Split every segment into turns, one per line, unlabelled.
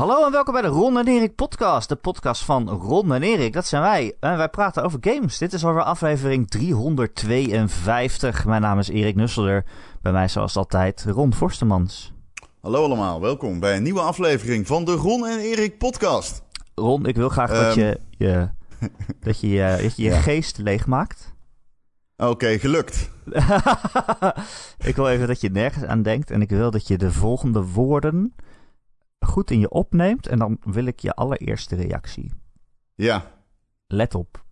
Hallo en welkom bij de Ron en Erik podcast. De podcast van Ron en Erik, dat zijn wij. En wij praten over games. Dit is alweer aflevering 352. Mijn naam is Erik Nusselder. Bij mij zoals altijd Ron Forstemans.
Hallo allemaal, welkom bij een nieuwe aflevering van de Ron en Erik podcast.
Ron, ik wil graag dat
Ehm.
je je, dat je, je, dat je, je
Ja.
geest leegmaakt.
Oké, gelukt.
ik wil even dat je nergens aan denkt. En ik wil dat je de volgende woorden goed in je opneemt. En dan wil ik je allereerste reactie.
Ja,
Let op.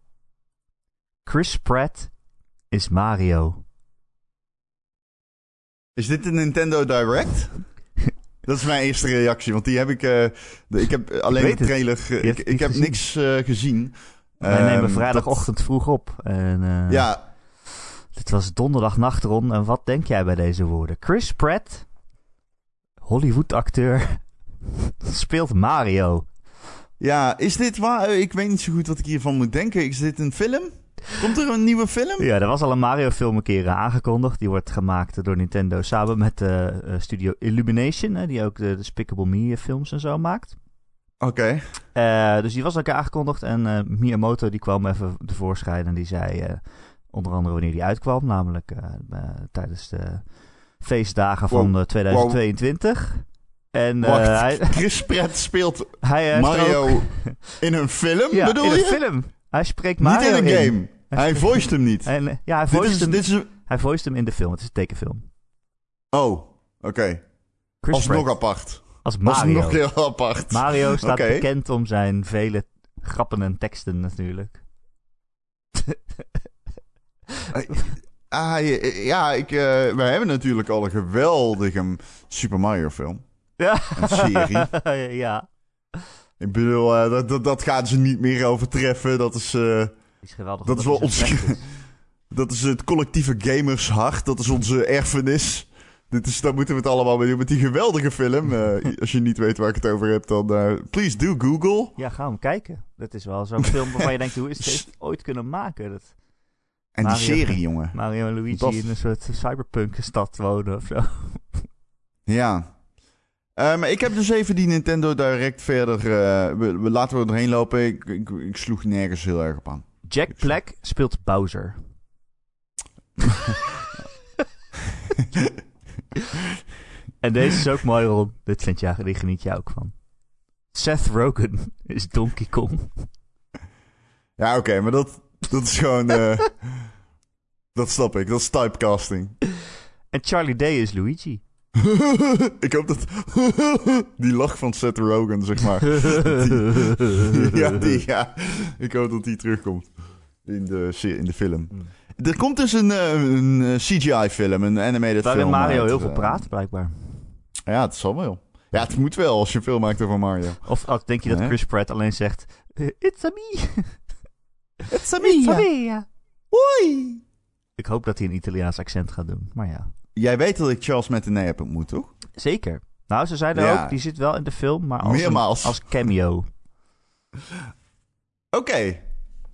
Chris Pratt is Mario.
is dit een Nintendo Direct? Dat is mijn eerste reactie, want die heb ik... eh, de- ik heb alleen de
het.
trailer... ik
het
ik heb niks eh, gezien.
Wij
Ehm,
nemen vrijdagochtend vroeg op. En, eh,
ja,
Dit was donderdagnacht, Ron. En wat denk jij bij deze woorden? Chris Pratt, Hollywood-acteur, speelt Mario.
ja, is dit waar? Ik weet niet zo goed wat ik hiervan moet denken. Is dit een film? Komt er een nieuwe film?
Ja, er was al een Mario-film een keer eh, aangekondigd. Die wordt gemaakt door Nintendo samen met de eh, studio Illumination. hè, die ook de Despicable Me films en zo maakt.
Oké.
Eh, dus die was al een keer aangekondigd. En eh, Miyamoto die kwam even tevoorschijn en die zei eh, onder andere wanneer die uitkwam. Namelijk eh, eh, tijdens de feestdagen van
Wow.
eh, 2022. En eh,
Wacht,
hij,
Chris Pratt speelt
hij heeft
Mario
ook-
in een film,
ja,
bedoel
in
je?
een film. Hij spreekt Mario
Niet in een game. Hij
spreekt-
voiced hem niet.
En, eh, ja, hij
Dit
voiced,
is,
hem,
dit is een...
hij voiced hem in de film. Het is een tekenfilm.
Oh, oké.
Chris
Alsnog apart.
als
Mario.
Mario.
nog heel apart.
Mario staat bekend om zijn vele grappen en teksten natuurlijk.
Ah, ja, ik, eh, wij hebben natuurlijk al een geweldige Super Mario film.
Ja.
Een serie.
ja.
Ik bedoel, eh, dat, dat, dat gaan ze niet meer overtreffen. Dat is,
Die is geweldig.
dat is wel ons... dat is het collectieve gamershart. Dat is onze erfenis. Dit is, daar moeten we het allemaal mee doen. Met die geweldige film. Eh, als je niet weet waar ik het over heb, dan... please do Google.
Ja, ga hem kijken. Dat is wel zo'n film waarvan je denkt, hoe is dit ooit kunnen maken? Dat
En die serie, jongen.
Mario en Luigi
Dat-
in een soort cyberpunk stad wonen of zo.
Ja. Eh, maar ik heb dus even die Nintendo Direct verder... eh, we, we- laten we erheen lopen. Ik, ik, ik sloeg nergens heel erg op aan.
Jack Black speelt Bowser. en deze is ook mooi, Ron. Dit vind je, die geniet je ook van. Seth Rogen is Donkey Kong.
Ja, oké, maar dat, dat is gewoon... eh, dat snap ik. Dat is typecasting.
En Charlie Day is Luigi.
ik hoop dat... die lach van Seth Rogen, zeg maar. ja, die, ja, ik hoop dat die terugkomt. In de, in de film.
Hmm.
Er komt dus een, eh, een eh, CGI-film, een animated
Waarin
film.
Mario
uit,
heel veel
eh,
praat, blijkbaar.
Ja, het zal wel. Ja, het moet wel als je een film maakt over Mario.
Of oh, denk je dat? Chris Pratt alleen zegt... It's a me.
It's a
It's a me, ja.
Hoi!
Ik hoop dat hij een Italiaans accent gaat doen. Maar ja,
Jij weet dat ik Charles Martinet heb ontmoet, toch?
zeker. Nou, ze zeiden
Ja.
ook, die zit wel in de film, maar als, een- als cameo.
Oké.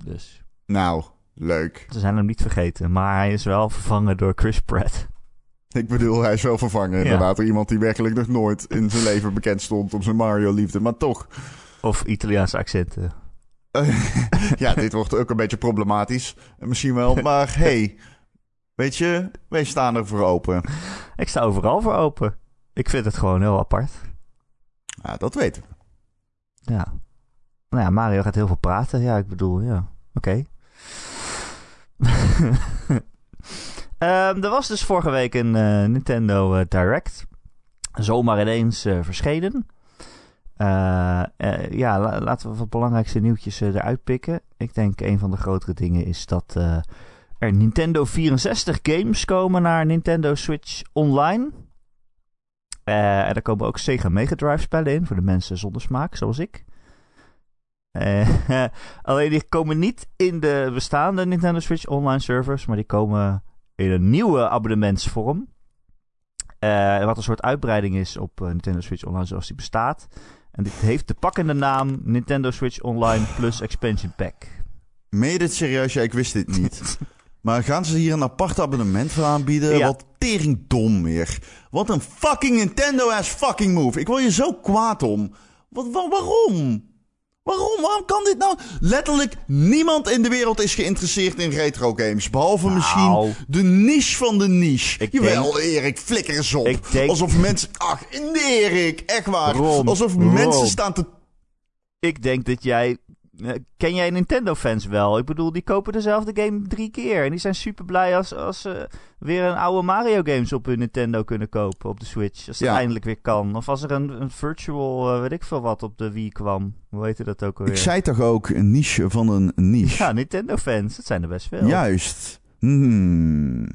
Dus
Nou, leuk.
ze zijn hem niet vergeten. Maar hij is wel vervangen door Chris Pratt.
Ik bedoel, hij is wel vervangen.
Ja.
Inderdaad, door iemand die werkelijk nog nooit in zijn leven bekend stond om zijn Mario-liefde. Maar toch,
Of Italiaanse accenten.
ja, dit wordt ook een beetje problematisch. Misschien wel. Maar hey, weet je, wij staan er voor open.
Ik sta overal voor open. Ik vind het gewoon heel apart.
Ja, dat weten we.
Ja. Nou ja, Mario gaat heel veel praten. Ja, ik bedoel, ja. Oké. Ehm, er was dus vorige week een eh, Nintendo eh, Direct. Zomaar ineens eh, verschenen. Ja, la- laten we wat belangrijkste nieuwtjes eruit pikken. Ik denk een van de grotere dingen is dat Nintendo 64 games komen naar Nintendo Switch Online. Eh, en er komen ook Sega Mega Drive spellen in voor de mensen zonder smaak, zoals ik. Eh, alleen die komen niet in de bestaande Nintendo Switch Online servers, maar die komen in een nieuwe abonnementsvorm. Eh, wat een soort uitbreiding is op Nintendo Switch Online zoals die bestaat. En dit heeft de pakkende naam Nintendo Switch Online Plus Expansion Pack.
Meen je dit serieus? Ja, ik wist dit niet. Maar gaan ze hier een apart abonnement voor aanbieden?
Ja.
Wat tering dom weer. Wat een fucking Nintendo ass fucking move. Ik word je zo kwaad om. Wat, wa- waarom? Waarom? Waarom kan dit nou? Letterlijk niemand in de wereld is geïnteresseerd in retro games. Behalve
Nou.
misschien de niche van de niche.
Ik
Jawel, Erik, flikker eens op.
Ik denk-
Alsof mensen... Ach, nee, Erik, echt waar.
Ron,
Alsof
Ron.
mensen staan te...
Ik denk dat jij... eh, Ken jij Nintendo-fans wel? Ik bedoel, die kopen dezelfde game drie keer. En die zijn super blij als, als ze weer een oude Mario-games op hun Nintendo kunnen kopen op de Switch. Als dat
Ja.
eindelijk weer kan. Of als er een, een virtual, eh, weet ik veel wat, op de Wii kwam. Hoe heet dat ook alweer?
Ik zei toch ook een niche van een niche?
Ja, Nintendo-fans. Dat zijn er best veel.
Juist. Hmm.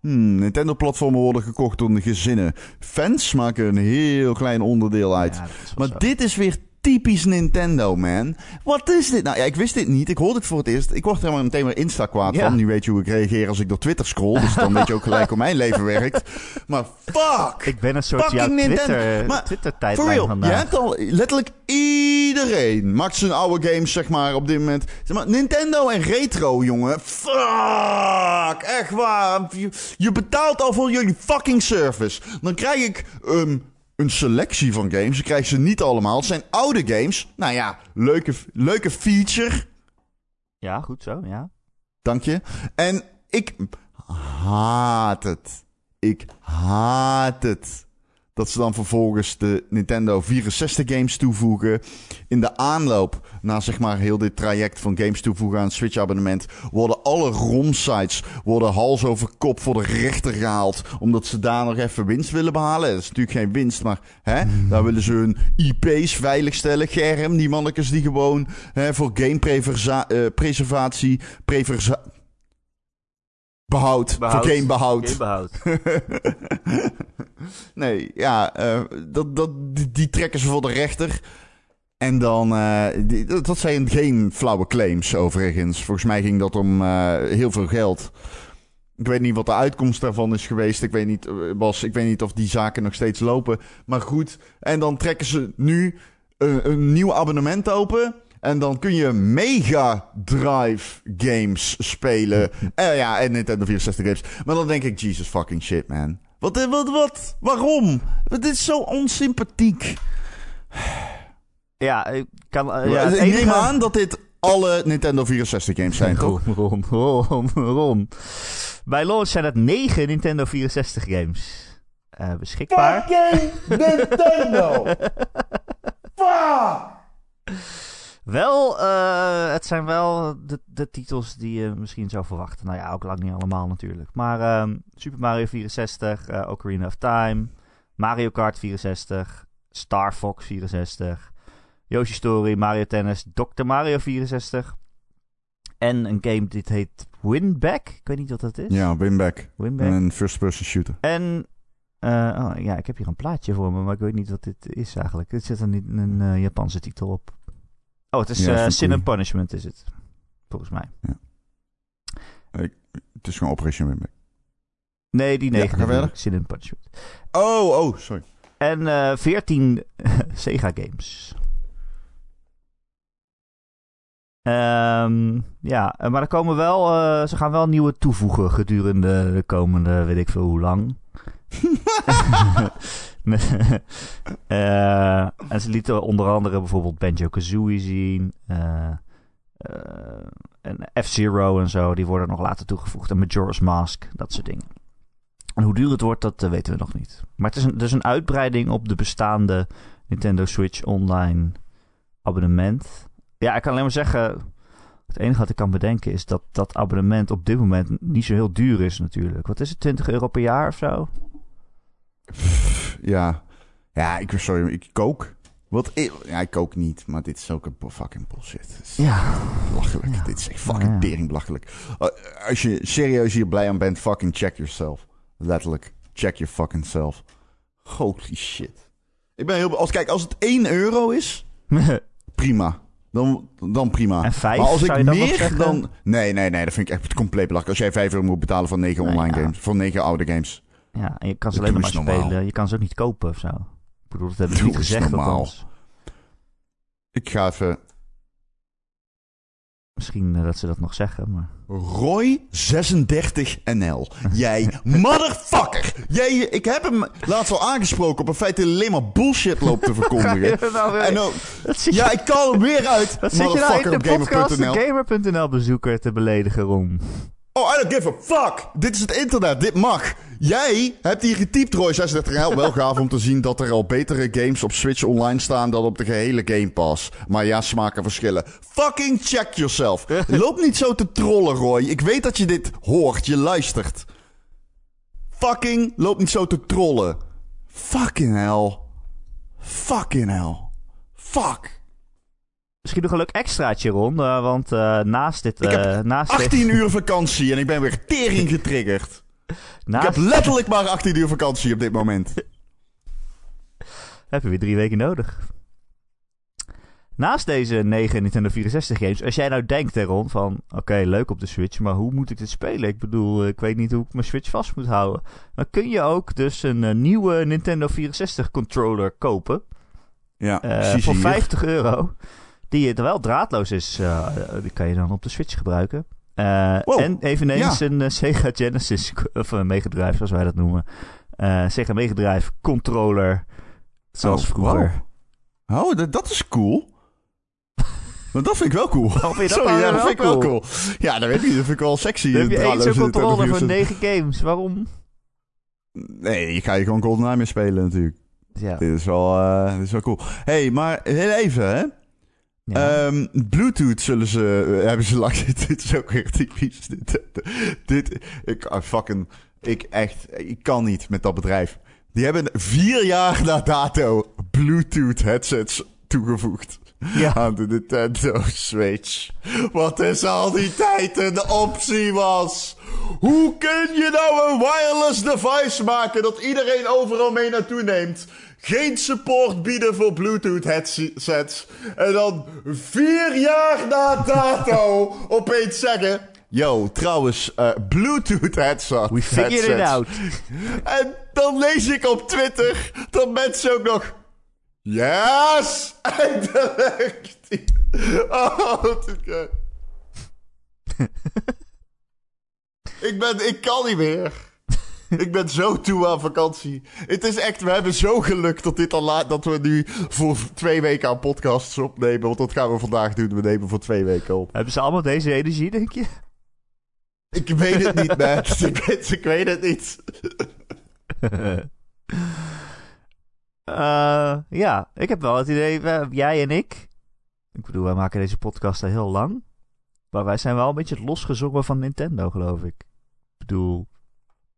Hmm, Nintendo-platformen worden gekocht door de gezinnen. Fans maken een heel klein onderdeel uit.
Ja,
Maar
zo.
dit is weer typisch Nintendo, man. Wat is dit nou? Ja, ik wist dit niet. Ik hoorde het voor het eerst. Ik word er maar meteen maar Insta kwaad
Ja.
van. Nu weet je hoe ik reageer als ik door Twitter scroll. Dus dan weet je ook gelijk hoe mijn leven werkt. Maar fuck!
Ik ben een soort jouw
Nintendo.
Twitter,
Maar,
Twitter-tijdlijn
For real, je
vandaag.
hebt al letterlijk iedereen maakt zijn oude games, zeg maar, op dit moment. Zeg maar, Nintendo en retro, jongen. Fuck, echt waar. Je, je betaalt al voor jullie fucking service. Dan krijg ik ehm, een selectie van games. Ik krijg ze niet allemaal. Het zijn oude games. Nou ja, leuke, leuke feature.
Ja, goed zo, ja.
Dank je. En ik haat het. Ik haat het. Dat ze dan vervolgens de Nintendo 64 games toevoegen. In de aanloop naar zeg maar heel dit traject van games toevoegen aan Switch abonnement. Worden alle ROM-sites worden hals over kop voor de rechter gehaald. Omdat ze daar nog even winst willen behalen. Dat is natuurlijk geen winst, maar hè, daar willen ze hun IP's veiligstellen. Germ, die mannetjes die gewoon hè, voor gamepreservatie, preversa behoud,
Behoud.
voor gamebehoud.
Gamebehoud.
nee, ja, eh, dat, dat, die, die trekken ze voor de rechter. En dan, die- dat zijn geen flauwe claims overigens. Volgens mij ging dat om eh, heel veel geld. Ik weet niet wat de uitkomst daarvan is geweest. Ik weet niet, Bas, ik weet niet of die zaken nog steeds lopen. Maar goed, en dan trekken ze nu een, een nieuw abonnement open. En dan kun je Mega Drive games spelen. Eh, ja, en Nintendo 64 games. Maar dan denk ik, Jesus fucking shit, man. Wat, eh, wat, wat? Waarom? Dit is zo onsympathiek.
Ja, ik kan... eh, ja,
ik neem aan dat dit alle Nintendo 64 games zijn, toch?
Ron, Ron, Ron, Ron. Bij launch zijn het negen Nintendo 64 games eh, beschikbaar.
Fucking Nintendo! Fuck!
Wel, eh, het zijn wel de, de titels die je misschien zou verwachten. Nou ja, ook lang niet allemaal natuurlijk. Maar ehm, Super Mario 64, eh Ocarina of Time, Mario Kart 64, Star Fox 64, Yoshi Story, Mario Tennis, Dr. Mario 64. En een game dit heet Winback. Ik weet niet wat dat is.
Ja, Winback.
Winback.
Een first-person shooter.
En eh, oh, ja, ik heb hier een plaatje voor me, maar ik weet niet wat dit is eigenlijk. Er zit er niet een eh, Japanse titel op. Oh, het is
Ja,
eh, Sin and Punishment is het. Volgens mij.
Het is gewoon Operation Winback.
Nee, die
Ja,
negen. bedoel
verder.
Sin and Punishment.
Oh, oh, sorry.
En eh 14 Sega games. Ehm, ja, eh, maar er komen wel, ze gaan wel nieuwe toevoegen gedurende de komende, weet ik veel hoe lang. Eh, en ze lieten onder andere bijvoorbeeld Banjo Kazooie zien. eh, eh, en F-Zero en zo, die worden nog later toegevoegd. En Majora's Mask, dat soort dingen. En hoe duur het wordt, dat weten we nog niet. Maar het is, een, is een uitbreiding op de bestaande Nintendo Switch Online abonnement. Ja, ik kan alleen maar zeggen... Het enige wat ik kan bedenken is dat dat abonnement op dit moment niet zo heel duur is natuurlijk. Wat is het, 20 euro per jaar of zo?
Ja. Ja, ik, sorry, ik kook. Wat, i- ja, ik kook niet, maar dit is ook een fucking bullshit. Is
Ja,
belachelijk.
Ja.
Dit is echt fucking
Ja.
tering belachelijk. Uh, als je serieus hier blij aan bent, fucking check yourself. Letterlijk. Check your fucking self. Holy shit. Ik ben heel... Als, kijk, als het 1 euro is, prima. Dan, dan prima.
En vijf,
maar als ik meer dan... Nee, nee, nee. Dat vind ik echt compleet belachelijk. Als jij 5 euro moet betalen voor 9
Nou
online
ja.
games. Voor 9 oude games.
Ja, en je kan ze alleen maar
normaal.
spelen. Je kan ze ook niet kopen of zo. Ik bedoel, dat hebben ze niet gezegd althans.
Ik ga even...
Misschien eh, dat ze dat nog zeggen, maar...
Roy36NL. Jij motherfucker. Jij, ik heb hem laatst al aangesproken op een feit dat hij alleen maar bullshit loopt te verkondigen.
nou
en
zit
ja, ik kan hem weer uit.
wat zit je nou in de podcast
gamer.nl.
Bezoeker te beledigen, Ron?
Oh, I don't give a fuck. Dit is het internet. Dit mag. Jij hebt hier getypt, Roy36NL. Wel gaaf om te zien dat er al betere games op Switch online staan dan op de gehele Game Pass. Maar ja, smaken verschillen. Fucking check yourself. Loop niet zo te trollen, Roy. Ik weet dat je dit hoort. Je luistert. Fucking loop niet zo te trollen. Fucking hell. Fucking hell. Fuck.
Misschien nog een leuk extraatje, Ron. eh, want eh, naast dit...
Ik heb
eh, naast dit-
18 uur vakantie en ik ben weer tering getriggerd. Ik heb letterlijk maar 18 uur vakantie op dit moment.
heb je weer drie weken nodig. Naast deze negen Nintendo 64 games, als jij nou denkt, Ron, van oké, leuk op de Switch, maar hoe moet ik dit spelen? Ik bedoel, ik weet niet hoe ik mijn Switch vast moet houden. Dan kun je ook dus een nieuwe Nintendo 64 controller kopen.
Ja,
voor
hier.
50 euro. Die terwijl draadloos is, eh, die kan je dan op de Switch gebruiken. Eh,
Wow.
En eveneens
Ja.
een eh, Sega Genesis, of een Mega Drive zoals wij dat noemen. Eh, Sega Mega Drive controller, zoals
Oh,
vroeger.
wow. Oh, dat, dat is cool. Maar dat vind ik wel cool.
vind je dat
Sorry, ja, dat vind ik wel
cool?
Ja, dat weet ik niet. Dat vind ik wel sexy.
Dan heb je één zo'n controller voor
64.
9 games. Waarom?
Nee, je ga je gewoon GoldenEye mee spelen natuurlijk.
Ja.
Dit is wel, eh, dit is wel cool. hey, maar heel even, hè.
Ja.
Ehm, Bluetooth zullen ze, eh, hebben ze lang. dit is ook weer typisch. Dit, dit ik, ah, fucking, ik echt, ik kan niet met dat bedrijf. Die hebben vier jaar na dato Bluetooth headsets toegevoegd
ja.
aan de Nintendo Switch. Wat is al die tijd een optie was. Hoe kun je nou een wireless device maken dat iedereen overal mee naartoe neemt? Geen support bieden voor Bluetooth headsets. En dan vier jaar na dato opeens zeggen... Yo, trouwens, eh, Bluetooth headset.
We figured it out.
En dan lees ik op Twitter dat mensen ook nog... Yes! Echt... Oh, wat kut. ik ben... Ik kan niet meer. Ik ben zo toe aan vakantie. Het is echt... We hebben zo geluk dat, dit al laat, dat we nu voor twee weken aan podcasts opnemen. Want dat gaan we vandaag doen. We nemen voor twee weken op.
Hebben ze allemaal deze energie, denk je?
Ik weet het niet, Matt. ik, weet, ik weet het niet.
Eh, ja, ik heb wel het idee, jij en ik. Ik bedoel, wij maken deze podcast al heel lang. Maar wij zijn wel een beetje het losgezongen van Nintendo, geloof ik. Ik bedoel,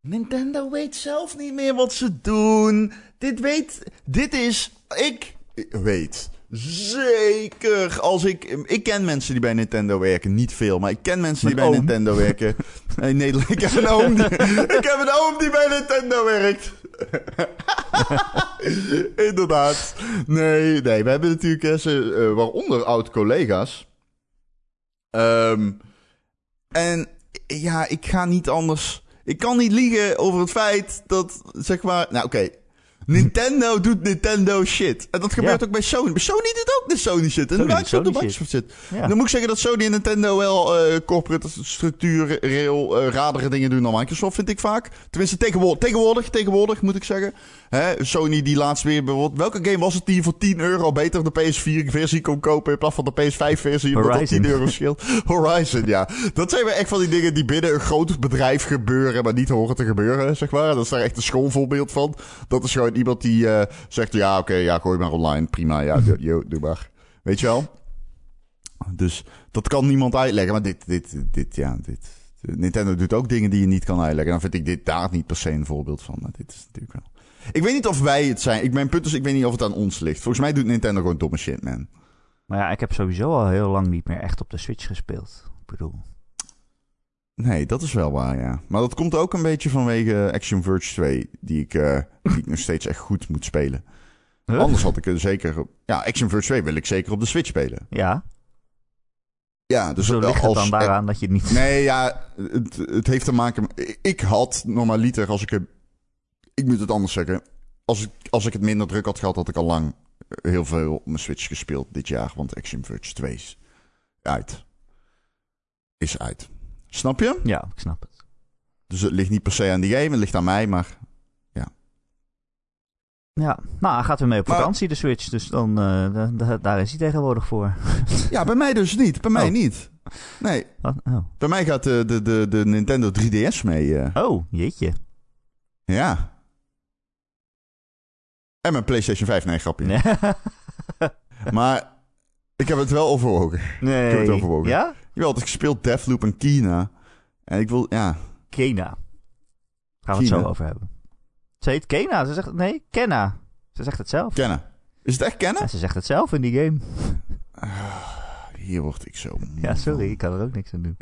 Nintendo weet zelf niet meer wat ze doen. Dit weet. Dit is. Ik weet. Zeker. Als ik. Ik ken mensen die bij Nintendo werken. Niet veel, maar ik ken mensen die bij. Nintendo werken. Nee, Nederland. Ik heb een oom die. ik heb een oom die bij Nintendo werkt. Inderdaad. Nee, nee. We hebben natuurlijk. eh, waaronder oud-collega's. Ehm, en ja, ik ga niet anders. Ik kan niet liegen over het feit dat, zeg maar. Nou, oké. Nintendo doet Nintendo shit. En dat gebeurt
Ja.
ook bij Sony. Sony doet ook de Sony shit. En
Sony
de
doet
Microsoft doet
Sony
Microsoft shit.
ja.
Dan moet ik zeggen dat Sony en Nintendo wel eh corporate structuur, rail, eh, radere dingen doen dan Microsoft, vind ik vaak. Tenminste, tegenwoordig, tegenwoordig, tegenwoordig moet ik zeggen. Hè, Sony die laatst weer bijvoorbeeld... Welke game was het die voor 10 euro beter de PS4-versie kon kopen in plaats van de PS5-versie? Omdat dat
Horizon.
10 euro scheelt. Horizon, ja. Dat zijn weer echt van die dingen die binnen een groot bedrijf gebeuren, maar niet horen te gebeuren, zeg maar. Dat is daar echt een schoolvoorbeeld van. Dat is gewoon iemand die eh, zegt, ja, oké, ja, gooi maar online, prima, ja, doe maar. Weet je wel? Dus dat kan niemand uitleggen. Maar dit, dit, dit, ja, dit. Nintendo doet ook dingen die je niet kan uitleggen. Dan vind ik dit daar niet per se een voorbeeld van. Maar dit is natuurlijk wel. Ik weet niet of wij het zijn. Ik, mijn punt is, ik weet niet of het aan ons ligt. Volgens mij doet Nintendo gewoon domme shit, man.
Maar ja, ik heb sowieso al heel lang niet meer echt op de Switch gespeeld. Ik bedoel,
Nee, dat is wel waar, ja. Maar dat komt ook een beetje vanwege Action Verge 2, die ik, eh, die ik nog steeds echt goed moet spelen.
Huh?
Anders had ik er zeker... Ja, Action Verge 2 wil ik zeker op de Switch spelen.
Ja,
Ja, dus
zo ligt het
als,
dan daaraan dat je het niet...
Nee, ja, het, het heeft te maken... Ik had normaliter, als ik... het- Ik moet het anders zeggen. Als ik, als ik het minder druk had gehad, had ik al lang heel veel op mijn Switch gespeeld dit jaar. Want Action Verge 2 is uit. is uit. Snap je?
Ja, ik snap het.
Dus het ligt niet per se aan die game, het ligt aan mij, maar
Ja, nou, hij gaat weer mee op
Maar-
vakantie, de Switch. Dus dan, eh, da- da- daar is hij tegenwoordig voor.
ja, bij mij dus niet. Bij mij
Oh.
niet. Nee?
Oh.
bij mij gaat de, de, de, de Nintendo 3DS mee. eh.
oh, jeetje.
ja. En mijn PlayStation 5, nee, grapje.
Nee.
Maar ik heb het wel overwogen.
nee.
heb het overwogen.
Ja?
Jawel, het gespeeld Deathloop en Kina. En ik wil, ja,
Kena. Gaan we het zo over hebben. Ze heet Kena. Ze zegt, nee, Kenna. Ze zegt het zelf.
kennen. Is het echt kennen?
Ja, ze zegt het zelf in die game.
Hier word ik zo.
Ja, sorry, ik kan er ook niks aan doen.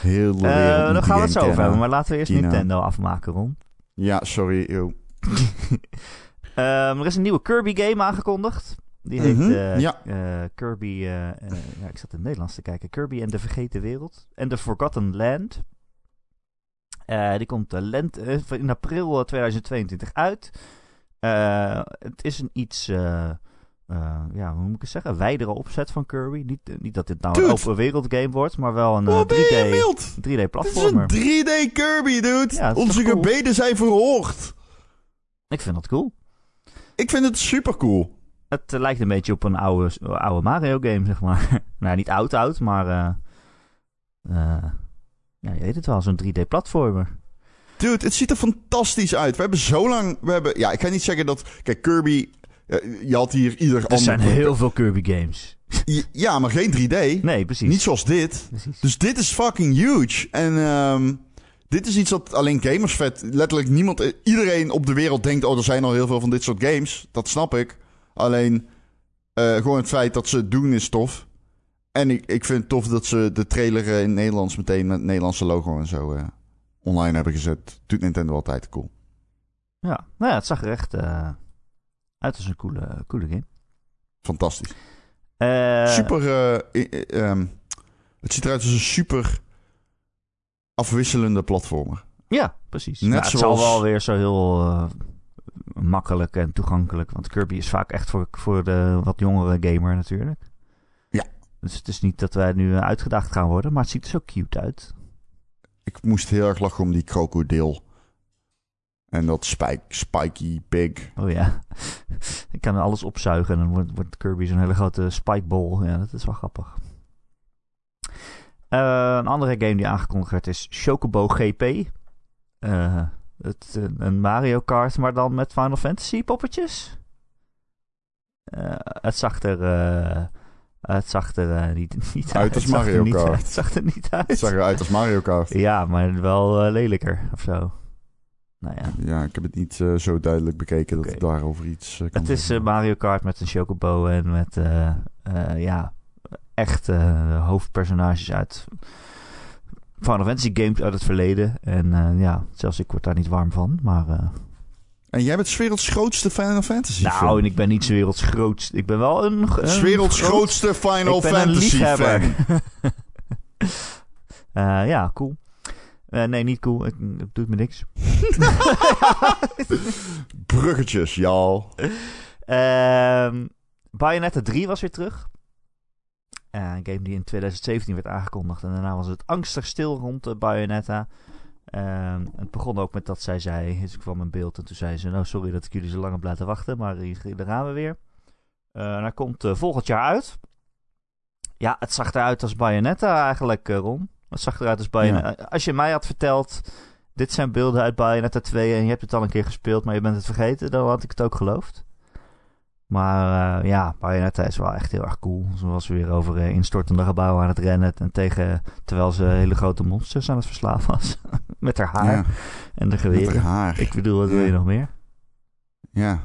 Heel de
Eh, dan gaan we het zo over hebben. Maar laten we eerst. Nintendo afmaken, Ron.
Ja, sorry. Yo.
Ehm, er is een nieuwe Kirby-game aangekondigd. Die heet
Mhm,
eh,
ja.
eh, Kirby... eh, ja, ik zat in het Nederlands te kijken. Kirby en de Vergeten Wereld. En The Forgotten Land. Die komt lent, in april eh, 2022 uit. Het is een iets... ja, hoe moet ik het zeggen? Wijdere opzet van Kirby. Niet, niet dat dit nou
Dude.
een open wereld game wordt, maar wel een eh,
Wat ben je
3D,
wild?
3D
Dit is een
platformer.
3D Kirby, dude.
Ja,
Onze
cool?
gebeden zijn verhoord.
Ik vind dat cool.
Ik vind het super cool.
Het eh, lijkt een beetje op een oude, oude Mario game, zeg maar. nou, niet oud oud, maar... eh, ja, je weet het wel, zo'n 3D platformer.
Dude, het ziet er fantastisch uit. We hebben zo lang... We hebben, ja, ik ga niet zeggen dat... Kijk, Kirby... Je had hier ieder
Er
ander...
zijn heel veel Kirby games.
Ja, maar geen 3D.
Nee, precies.
Niet zoals dit.
precies.
Dus dit is fucking huge. En ehm, dit is iets wat alleen gamers vet... Letterlijk niemand... eh, Iedereen op de wereld denkt... Oh, er zijn al heel veel van dit soort games. Dat snap ik. Alleen... eh, gewoon het feit dat ze het doen is tof. En ik, ik vind het tof dat ze de trailer eh, in het Nederlands... meteen met het Nederlandse logo en zo... online hebben gezet. Doet Nintendo altijd cool.
Ja, nou ja, het zag er echt eh, uit als een coole, coole game.
Fantastisch. Super. eh, ehm, het ziet eruit als een super afwisselende platformer.
Ja, precies.
Net
Nou, het
zoals-
zal wel weer zo heel eh, makkelijk en toegankelijk. Want Kirby is vaak echt voor, voor de wat jongere gamer natuurlijk.
Ja.
Dus het is niet dat wij nu uitgedaagd gaan worden, maar het ziet er zo cute uit.
Ik moest heel erg lachen om die krokodil. En dat spike, spiky pig.
Oh ja. Ik kan alles opzuigen en dan wordt, wordt Kirby zo'n hele grote spikeball. Ja, dat is wel grappig. Eh, een andere game die aangekondigd werd is Chocobo GP. Eh, het, een Mario Kart, maar dan met Final Fantasy poppetjes. Eh, het zag er, eh, het zag er eh, niet, niet
Uit als
Het zag er
Mario
niet
Kart.
uit. Het zag er niet uit.
Het zag eruit als Mario Kart.
Ja, maar wel eh, lelijker of zo. Nou ja.
Ja, ik heb het niet eh, zo duidelijk bekeken dat ik daarover iets eh, kan
Het is eh. Mario Kart met een chocobo en met eh, eh, ja, echt eh, hoofdpersonages uit Final Fantasy games uit het verleden. En eh, ja, zelfs ik word daar niet warm van. Maar eh,
En jij bent 's werelds grootste Final Fantasy
nou,
fan.
en ik ben niet 's werelds grootst. Ik ben wel een, een
's werelds
groot-
grootste Final Fantasy fan.
Ja, cool. Nee, niet cool. Ik, het doet me niks.
Bruggetjes, y'all.
Ehm Bayonetta 3 was weer terug. Eh, een game die in 2017 werd aangekondigd. En daarna was het angstig stil rond uh, Bayonetta. Ehm, het begon ook met dat zij zei... Dus ik kwam in beeld en toen zei ze... Nou, sorry dat ik jullie zo lang heb laten wachten. Maar hier, hier gaan we weer. Eh, en hij komt eh, volgend jaar uit. Ja, het zag eruit als Bayonetta eigenlijk, Ron. Het zag eruit als Bayonetta. Als je mij had verteld... Dit zijn beelden uit Bayonetta 2 en je hebt het al een keer gespeeld, maar je bent het vergeten, dan had ik het ook geloofd. Maar uh, ja, Bayonetta is wel echt heel erg cool. Ze was weer over uh, instortende gebouwen aan het rennen. En tegen, terwijl ze hele grote monsters aan het verslaan was. Met haar haar
Ja,
en de geweren.
met haar haar.
Ik bedoel, wat wil je nog meer?
Ja.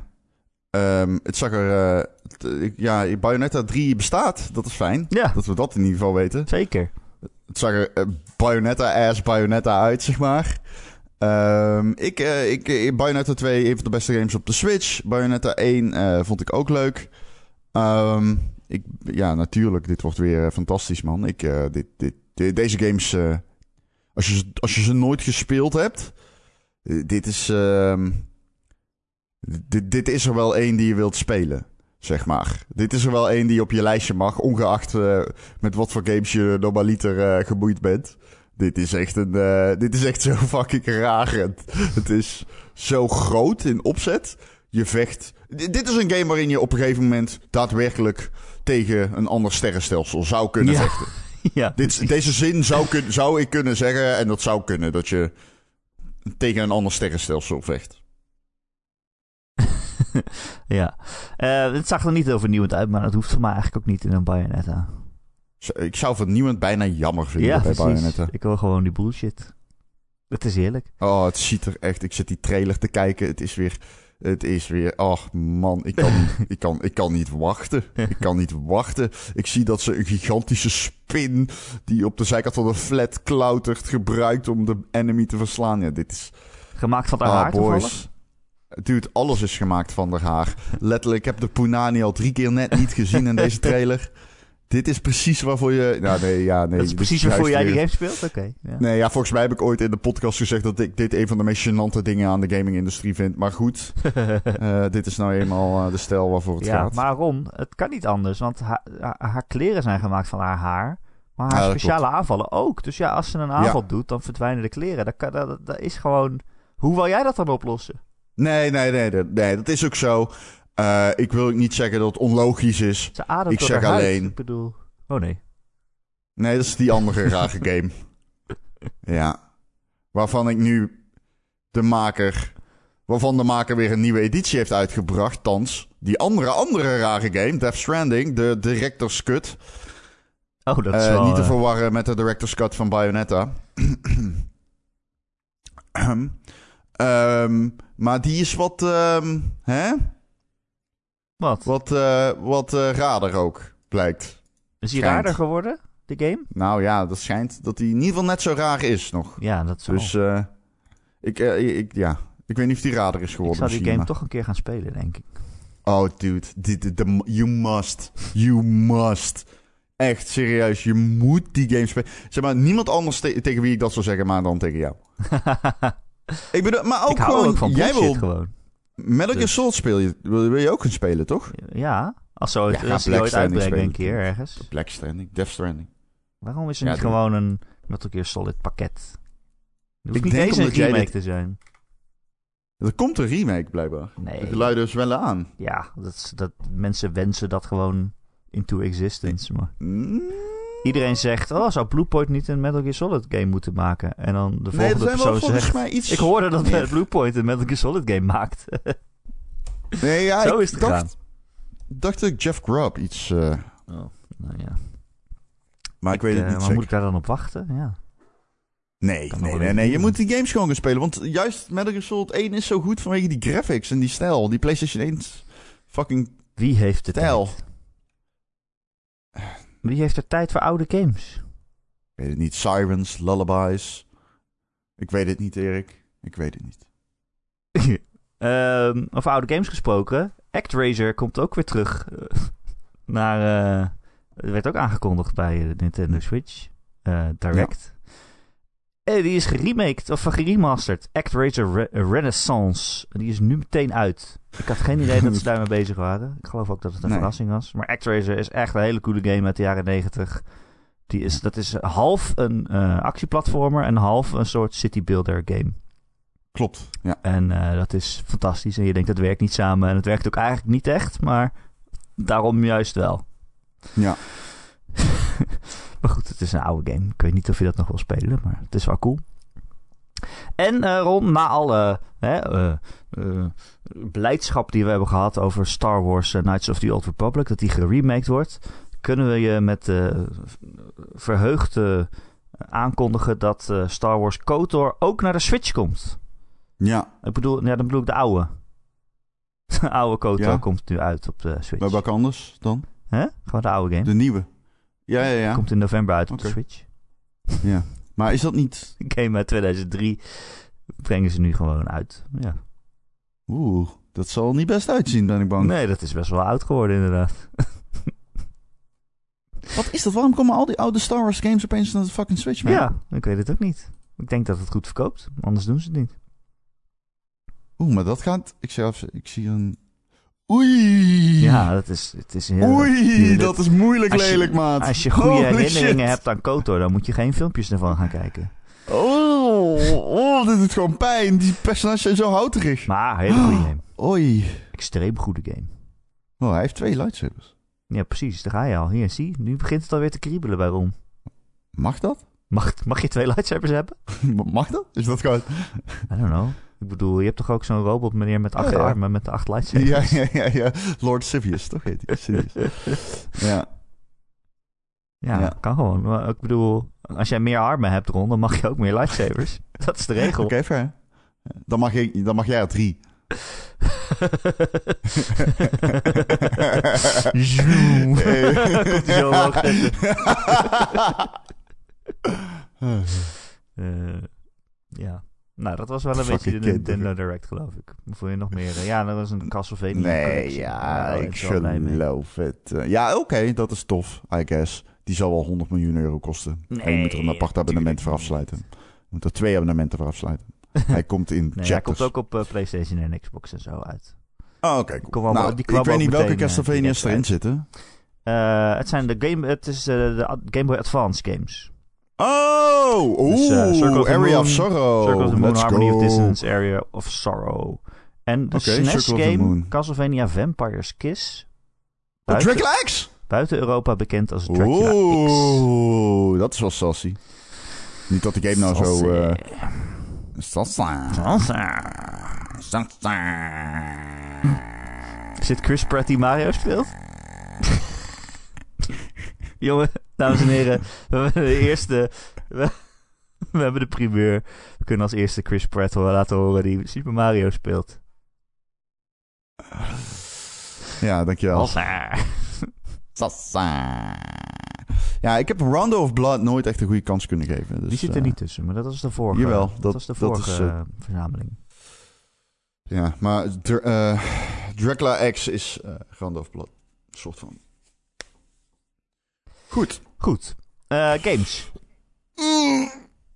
Ehm, het zag er... eh, t- ja, Bayonetta 3 bestaat. Dat is fijn.
Ja,
Dat we dat in ieder geval weten.
zeker.
Het zag er eh, Bayonetta-ass Bayonetta uit, zeg maar. Ehm, ik, eh, ik, eh, Bayonetta 2, een van de beste games op de Switch. Bayonetta 1 eh, vond ik ook leuk. Ehm, ik, ja, natuurlijk, dit wordt weer fantastisch, man. Ik, dit, dit, de- deze games, als, je, als je ze nooit gespeeld hebt, dit is, ehm, dit, dit is er wel één die je wilt spelen. Zeg maar. Dit is er wel één die op je lijstje mag, ongeacht met wat voor games je normaliter uh, geboeid bent. Dit is echt een, uh, dit is echt zo fucking raar. Het, is zo groot in opzet. Je vecht. dit is een game waarin je op een gegeven moment daadwerkelijk tegen een ander sterrenstelsel zou kunnen
Ja.
vechten.
ja,
Dit, deze zin zou, kun, zou ik kunnen zeggen, en dat zou kunnen, dat je tegen een ander sterrenstelsel vecht.
ja. Eh, het zag er niet overnieuwend uit, maar dat hoeft voor mij eigenlijk ook niet in een Bayonetta.
Ik zou vernieuwend bijna jammer vinden
Ja,
bij
precies.
Bayonetta.
Ik wil gewoon die bullshit. Het is heerlijk.
Oh, het ziet er echt. Ik zit die trailer te kijken. Het is weer. Het is weer. Oh man, ik kan, niet- ik kan, ik kan niet wachten. Ik kan niet wachten. Ik zie dat ze een gigantische spin. die op de zijkant van de flat klautert. gebruikt om de enemy te verslaan. Ja, dit is.
Gemaakt van haar
Ah,
haar
boys. Dude, alles is gemaakt van haar haar. Letterlijk, ik heb de Punani al drie keer net niet gezien in deze trailer. Dit is precies waarvoor je. Nou, nee, ja, nee.
dat is
dit
precies waarvoor jij die game speelt? Oké. ja.
Nee, ja, volgens mij heb ik ooit in de podcast gezegd dat ik dit een van de meest gênante dingen aan de gaming-industrie vind. Maar goed, eh, dit is nou eenmaal eh, de stijl waarvoor het
ja,
gaat.
maar Ron, het kan niet anders, want haar, haar, kleren zijn gemaakt van haar haar. Maar haar
Ja,
speciale aanvallen ook. Dus ja, als ze een aanval doet, dan verdwijnen de kleren. Dat, kan, dat, dat is gewoon... Hoe wil jij dat dan oplossen?
Nee, nee, nee, nee, nee, dat is ook zo. Eh, ik wil niet zeggen dat het onlogisch is.
Ze ademt
Ik zeg
huid.
alleen-
Ik bedoel... Oh nee.
Nee, dat is die andere rare game. Ja. Waarvan ik nu de maker... Waarvan de maker weer een nieuwe editie heeft uitgebracht. Thans, die andere, andere rare game, Death Stranding, de Director's Cut.
Oh, dat is
Eh,
wel...
niet te
eh,
verwarren met de director's cut van Bayonetta. Ehm, maar die is wat, ehm, hè?
Wat?
Wat, eh, wat eh, raarder ook, blijkt.
Is hij raarder geworden, de game?
Nou ja, dat schijnt dat hij in ieder geval net zo raar is nog.
Ja, dat zal.
Dus eh, ik, ik, ja, ik weet niet of die raarder is
ik
geworden
zou die game
maar-
toch een keer gaan spelen, denk ik.
Oh, dude. Dit, dit- de- you must. You must. Echt, serieus. Je moet die game spelen. Zeg maar, niemand anders te- tegen wie ik dat zou zeggen, maar dan tegen jou. Ik bedoel, maar ook
ik hou
gewoon...
ook van
jij wil
gewoon.
Metal Gear
Dus-
Solid speel je, wil, wil je ook gaan spelen, toch?
Ja, als, zo,
Ja, ga
als ooit uitbrengen een keer ergens.
Black Stranding, Death Stranding.
Waarom is er
Ja,
niet gewoon een Metal Gear Solid pakket? Het hoeft
Ik
niet
denk
eens een remake
dit-
te zijn.
Er komt een remake, blijkbaar. De
Nee.
geluiden zwellen aan.
Ja, dat, dat, mensen wensen dat gewoon into existence. Maar
Mm,
iedereen zegt, oh, zou Bluepoint niet een Metal Gear Solid game moeten maken? En dan de
Nee,
volgende
wel
persoon
volgens
zegt,
mij iets...
ik hoorde dat
meer.
Bluepoint een Metal Gear Solid game maakt.
Nee, ja,
Zo
ik
is het
dacht, dacht dat Jeff Grubb iets... eh,
oh, nou ja.
maar ik weet het
Eh,
niet
maar
zeker.
moet ik daar dan op wachten? Ja.
Nee,
Kan
nee, nee, nee. Je moet die games gewoon gaan spelen. Want juist Metal Gear Solid 1 is zo goed vanwege die graphics en die stijl. Die PlayStation 1 's fucking
Wie heeft de
stijl.
tijd? Wie heeft er tijd voor oude games?
Ik weet het niet. Sirens, Lullabies. Ik weet het niet, Erik. Ik weet het niet.
Ehm over oude games gesproken. ActRaiser komt ook weer terug. eh, naar, eh, het werd ook aangekondigd bij de Nintendo Switch eh, Direct. En die is geremaked of geremasterd. ActRaiser Re- Renaissance. Die is nu meteen uit. Ik had geen idee dat ze daarmee bezig waren. Ik geloof ook dat het een
Nee.
verrassing was. Maar ActRaiser is echt een hele coole game uit de jaren 90. Die is, dat is half een eh, actieplatformer en half een soort city builder game.
Klopt. Ja.
En eh, dat is fantastisch. En je denkt, dat werkt niet samen. En het werkt ook eigenlijk niet echt, maar daarom juist wel.
Ja.
maar goed, het is een oude game. Ik weet niet of je dat nog wil spelen, maar het is wel cool. En eh, Ron, na alle hè, eh, eh, beleidschap die we hebben gehad over Star Wars Knights of the Old Republic, dat die geremaked wordt, kunnen we je met verheugde aankondigen dat Star Wars KOTOR ook naar de Switch komt.
Ja.
Ik bedoel, ja, dan bedoel ik de oude. De oude KOTOR
Ja.
komt nu uit op de Switch.
Maar welke anders dan?
Hè? Gewoon de oude game.
De nieuwe. Ja, ja, ja.
Komt in november uit op de Switch.
ja. Maar is dat niet...
Game uit 2003 brengen ze nu gewoon uit. Ja.
Oeh, dat zal niet best uitzien, ben ik bang.
Nee, dat is best wel oud geworden inderdaad.
Wat is dat? Waarom komen al die oude Star Wars games opeens naar de fucking Switch, man?
Ja, ik weet het ook niet. Ik denk dat het goed verkoopt. Anders doen ze het niet.
Oeh, maar dat gaat... Ik even- ik zie een... Oei.
Ja, dat is, het is heel...
Oei, dat is moeilijk
je-
lelijk, maat.
Als je goede
Holy
herinneringen
shit.
hebt aan Kotor, dan moet je geen filmpjes ervan gaan kijken.
Oh, oh, dit doet gewoon pijn. Die personages zijn zo houterig.
Maar, hele goede game.
Oei.
Extreem goede game.
Oh, hij heeft twee lightsabers.
Ja, precies. Daar ga je al. Hier, zie. Nu begint het alweer te kriebelen bij Ron.
Mag dat?
Mag, mag je twee lightsabers hebben?
Mag dat? Is dat gewoon...
I don't know. Ik bedoel, je hebt toch ook zo'n robot meneer met acht
Ja, ja.
armen met de acht lightsabers?
Ja, ja, ja, ja. Lord Sivius, toch heet hij? Sivius. Ja.
Ja,
Ja.
kan gewoon. Ik bedoel, als jij meer armen hebt, Ron, dan mag je ook meer lightsabers. Dat is de regel.
Oké, fair. Dan mag, je, dan mag jij er drie.
Zoom. Zo omhoog. Eh, ja. Nou, dat was wel een beetje de Nintendo Direct, geloof ik. Voel je nog meer? Ja, dat was een Castlevania.
Nee, ja, ik geloof het. Eh, ja, oké, dat is tof, I guess. Die zal wel 100 miljoen euro kosten. en je moet er een
Nee,
apart abonnement voor afsluiten. Je moet er twee abonnementen voor afsluiten. Hij komt in
Nee, hij komt ook op eh, PlayStation en Xbox en zo uit.
Oh, oké, cool.
kwam al-
nou,
die kwam
ik weet niet welke
eh,
Castlevania's erin zitten.
Eh, het zijn de game, het is de Game Boy Advance games.
Oh! Oeh!
Dus, Circle of the
Area of Sorrow.
Circle of the Moon,
Let's
Harmony
go.
of Distance, Area of Sorrow. En de
the
SNES-game
Moon.
Castlevania Vampire's Kiss.
Oh,
Buiten,
Dracula X?
buiten Europa bekend als Dracula X.
Oeh, dat is wel sassy. Niet dat die game nou zo...
Sassy.
eh sassy. Sassy.
Zit Chris Pratt die Mario speelt? Jongen, dames en heren, we hebben de eerste... We, we hebben de primeur. We kunnen als eerste Chris Pratt laten horen die Super Mario speelt.
Ja, dankjewel.
Salsa.
Sassy. Ja, ik heb Rondo of Blood nooit echt een goede kans kunnen geven. Dus,
Die zit er
eh,
niet tussen, maar dat was de vorige.
Jawel,
dat,
dat-
was de vorige
is, eh,
eh, verzameling.
Ja, maar Dr- Dracula X is Rondo of Blood. Een soort van. Goed.
Goed. Eh, games.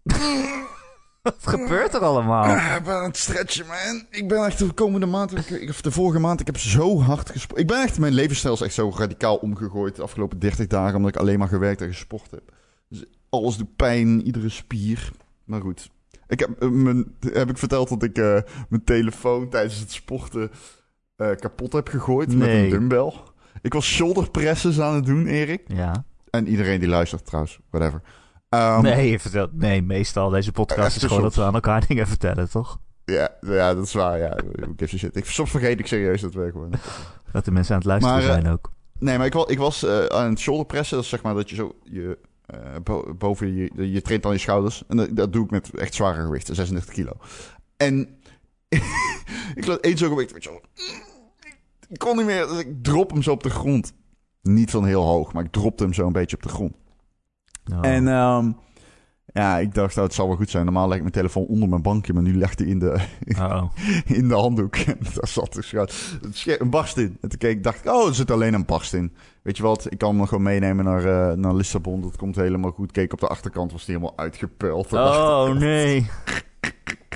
Wat gebeurt er allemaal?
Ah, ik ben aan het stretchen, man. Ik ben echt de komende maand, ik, of de vorige maand, ik heb zo hard gesport. Ik ben echt, mijn levensstijl is echt zo radicaal omgegooid de afgelopen 30 dagen, omdat ik alleen maar gewerkt en gesport heb. Dus alles doet pijn, iedere spier. Maar goed. Ik heb, eh, mijn, heb ik verteld dat ik eh, mijn telefoon tijdens het sporten kapot heb gegooid met een dumbbell. Ik was shoulder presses aan het doen, Erik.
Ja.
En iedereen die luistert trouwens, whatever. Ehm,
nee, je vertelt, nee, meestal deze podcast is gewoon dat we aan elkaar dingen vertellen, toch?
Ja, ja, dat is waar. Ja. Shit. ik, soms vergeet ik serieus dat we gewoon.
Dat de mensen aan het luisteren
Maar, eh,
zijn ook.
Nee, maar ik, ik was eh, aan het shoulderpressen. Dat is zeg maar dat je zo je, eh, bo- boven je... Je traint aan je schouders. En dat, dat doe ik met echt zware gewichten. 36 kilo. En ik laat één zo'n gewicht... wel, Ik kon niet meer. Dus ik drop hem zo op de grond. Niet van heel hoog, maar ik dropte hem zo een beetje op de grond.
Oh.
En ehm, ja, ik dacht, nou, het zal wel goed zijn. Normaal leg ik mijn telefoon onder mijn bankje, maar nu ligt hij in de,
Oh.
in de handdoek. En daar zat dus een barst in. En toen keek ik, dacht ik, oh, er zit alleen een barst in. Weet je wat, ik kan hem gewoon meenemen naar, eh, naar Lissabon. Dat komt helemaal goed. Keek op de achterkant, was die helemaal dacht
oh, nee.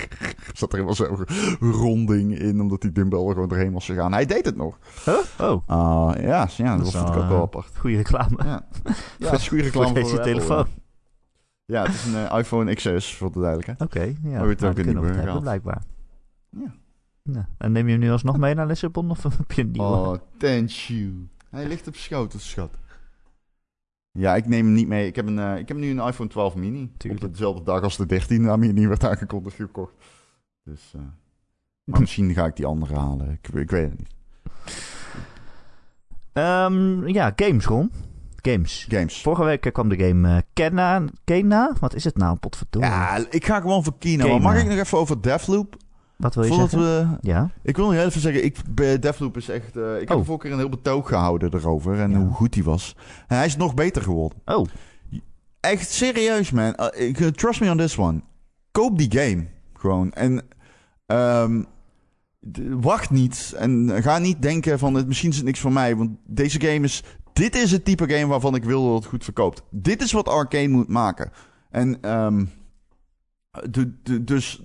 Zat er helemaal zo'n ronding in, omdat die dumbbell er gewoon doorheen was gegaan. Hij deed het nog.
Huh? Oh,
Ah, ja, ja, dat, vond ik
wel,
ook wel
eh,
apart.
goede reclame.
Ja, ja het is goede reclame
Voor deze
Apple,
telefoon.
Ja, het is een eh, iPhone XS, voor de duidelijkheid.
Oké, ja.
Maar
Nou,
ook
we het
nieuwe
hebben,
gehad.
blijkbaar.
Ja.
Ja. En neem je hem nu alsnog mee naar Lissabon of heb je een nieuwe?
Oh, thank you. Hij ligt op schoot, schat. Ja, ik neem hem niet mee. Ik heb, een, eh, ik heb nu een iPhone 12 mini.
Tuurlijk.
Op dezelfde dag als de 13 aan mini werd aangekondigd gekocht. Dus, eh, maar misschien ga ik die andere halen. Ik, ik weet het niet.
Ehm, ja, games, Ron. Games.
Games.
Vorige week eh, kwam de game eh Kenna. Kena? Wat is het nou, potverdorie?
Ja, ik ga gewoon voor Kino.
Kena.
Maar mag ik nog even over Deathloop?
Wat wil je
Voordat
zeggen?
we...
Ja?
Ik wil nog even zeggen, ik, bij Deathloop is echt... eh, ik heb
Oh.
vorige keer een heel betoog gehouden erover en
Ja.
hoe goed hij was. En hij is nog beter geworden.
Oh,
Echt serieus, man. Uh, uh, trust me on this one. Koop die game. Gewoon. En ehm, wacht niet. En ga niet denken van het, misschien is het niks voor mij. Want deze game is... Dit is het type game waarvan ik wil dat het goed verkoopt. Dit is wat Arcane moet maken. En ehm, de, de- dus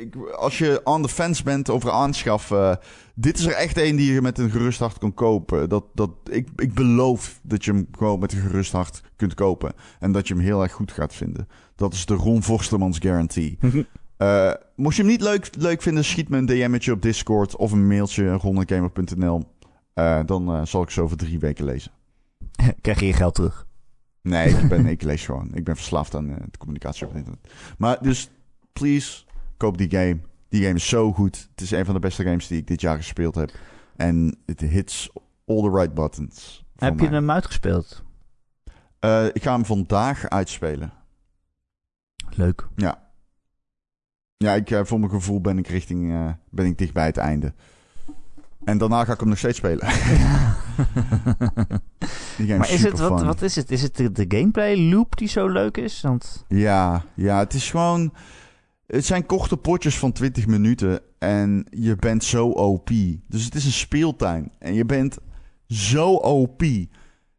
ik, als je on the fence bent over aanschaffen, dit is er echt een die je met een gerust hart kan kopen. Dat, dat, ik, ik beloof dat je hem gewoon met een gerust hart kunt kopen. En dat je hem heel erg goed gaat vinden. Dat is de Ron Forstemans guarantee. Uh, mocht je hem niet leuk, leuk vinden, schiet me een DM'tje op Discord of een mailtje rondegamer.nl. Uh, dan uh, zal ik zo over drie weken lezen.
Krijg je je geld terug?
Nee, ik, ben, ik lees gewoon. Ik ben verslaafd aan de communicatie op internet. Maar dus, please, koop die game. Die game is zo goed. Het is een van de beste games die ik dit jaar gespeeld heb. En het hits all the right buttons.
Heb je hem uitgespeeld?
Uh, ik ga hem vandaag uitspelen.
Leuk.
Ja. Ja, ik, uh, voor mijn gevoel ben ik richting, uh, ben ik dicht bij het einde. En daarna ga ik hem nog steeds spelen.
maar is, het, wat, wat is het? Is het de, de, gameplay loop die zo leuk is? Want...
Ja, ja, het is gewoon... Het zijn korte potjes van 20 minuten en je bent zo OP. Dus het is een speeltuin en je bent zo OP.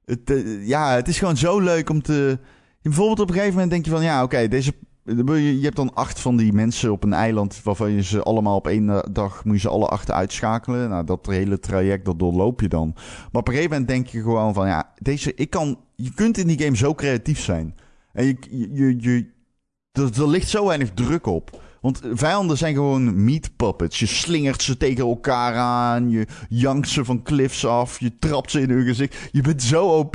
Het, uh, ja, het is gewoon zo leuk om te... Bijvoorbeeld op een gegeven moment denk je van... Ja, oké, deze je hebt dan acht van die mensen op een eiland waarvan je ze allemaal op één dag moet je ze alle acht uitschakelen. Nou, dat hele traject, dat doorloop je dan. Maar op een gegeven moment denk je gewoon van ja, deze, ik kan, je kunt in die game zo creatief zijn. En je, je, je er, ligt zo weinig druk op. Want vijanden zijn gewoon meat puppets. Je slingert ze tegen elkaar aan. Je jankt ze van cliffs af. Je trapt ze in hun gezicht. Je bent zo OP.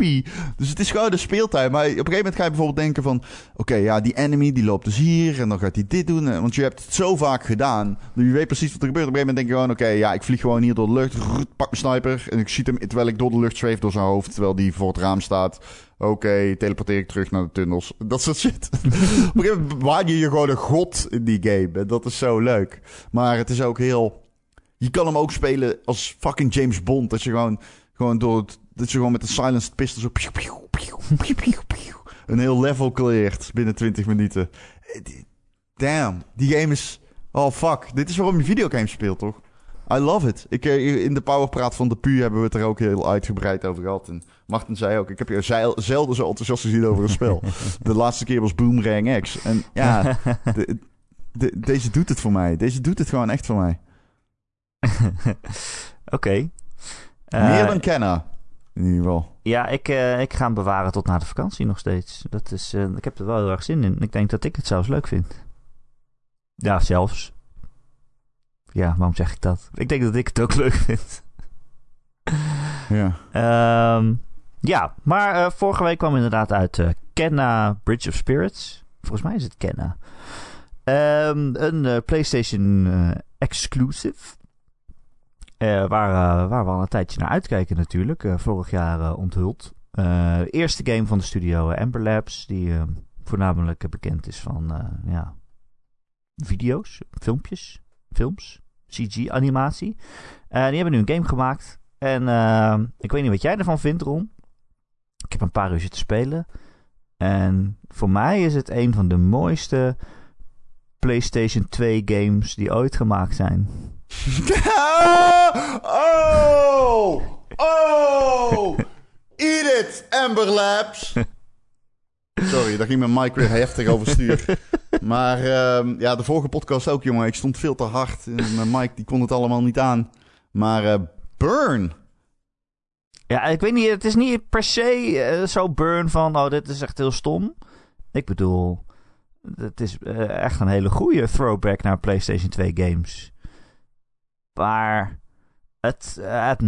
Dus het is gewoon de speeltijd. Maar op een gegeven moment ga je bijvoorbeeld denken van... Oké, ja, die enemy die loopt dus hier. En dan gaat hij dit doen. Want je hebt het zo vaak gedaan. Je weet precies wat er gebeurt. Op een gegeven moment denk je gewoon... Oké, ja, ik vlieg gewoon hier door de lucht. Pak mijn sniper. En ik schiet hem terwijl ik door de lucht zweef door zijn hoofd. Terwijl die voor het raam staat. Oké, teleporteer ik terug naar de tunnels. Dat soort shit. Op een je je gewoon een god in die game. En dat is zo leuk. Maar het is ook heel... Je kan hem ook spelen als fucking James Bond. Dat je gewoon, gewoon door het, Dat je gewoon met een silenced pistol zo... Een heel level cleared binnen 20 minuten. Damn, die game is... Oh fuck, dit is waarom je videogames speelt, toch? I love it. Ik, eh, in de powerpraat van de PU hebben we het er ook heel uitgebreid over gehad. En Martin zei ook, ik heb je zelden zo enthousiast gezien over een spel. de laatste keer was Boomerang X. En ja, de, de, deze doet het voor mij. Deze doet het gewoon echt voor mij.
Oké.
Okay. Meer dan kennen. In ieder geval.
Ja, ik, uh, ik ga hem bewaren tot na de vakantie nog steeds. Dat is, uh, ik heb er wel heel erg zin in. Ik denk dat ik het zelfs leuk vind. Ja, zelfs. Ja, waarom zeg ik dat? Ik denk dat ik het ook leuk vind.
ja.
Um, ja, maar uh, vorige week kwam inderdaad uit uh, Kenna Bridge of Spirits. Volgens mij is het Kenna. Um, een uh, PlayStation exclusive. waar, waar we al een tijdje naar uitkijken natuurlijk. vorig jaar onthuld. de eerste game van de studio Amber Labs. Die voornamelijk bekend is van ja, video's, filmpjes, films, CG-animatie. die hebben nu een game gemaakt. En ik weet niet wat jij ervan vindt, Ron. Ik heb een paar uur zitten spelen. En voor mij is het een van de mooiste PlayStation 2 games die ooit gemaakt zijn.
oh! Oh! Eat it, Amber Labs! Sorry, daar ging mijn mic weer heftig overstuur. maar uh, ja, de vorige podcast ook, jongen. Ik stond veel te hard. Mijn mic die kon het allemaal niet aan. Maar uh, Burn
ja, ik weet niet, het is niet per se uh, zo burn van, oh, dit is echt heel stom. Ik bedoel, het is uh, echt een hele goede throwback naar PlayStation 2 games. Maar het, het,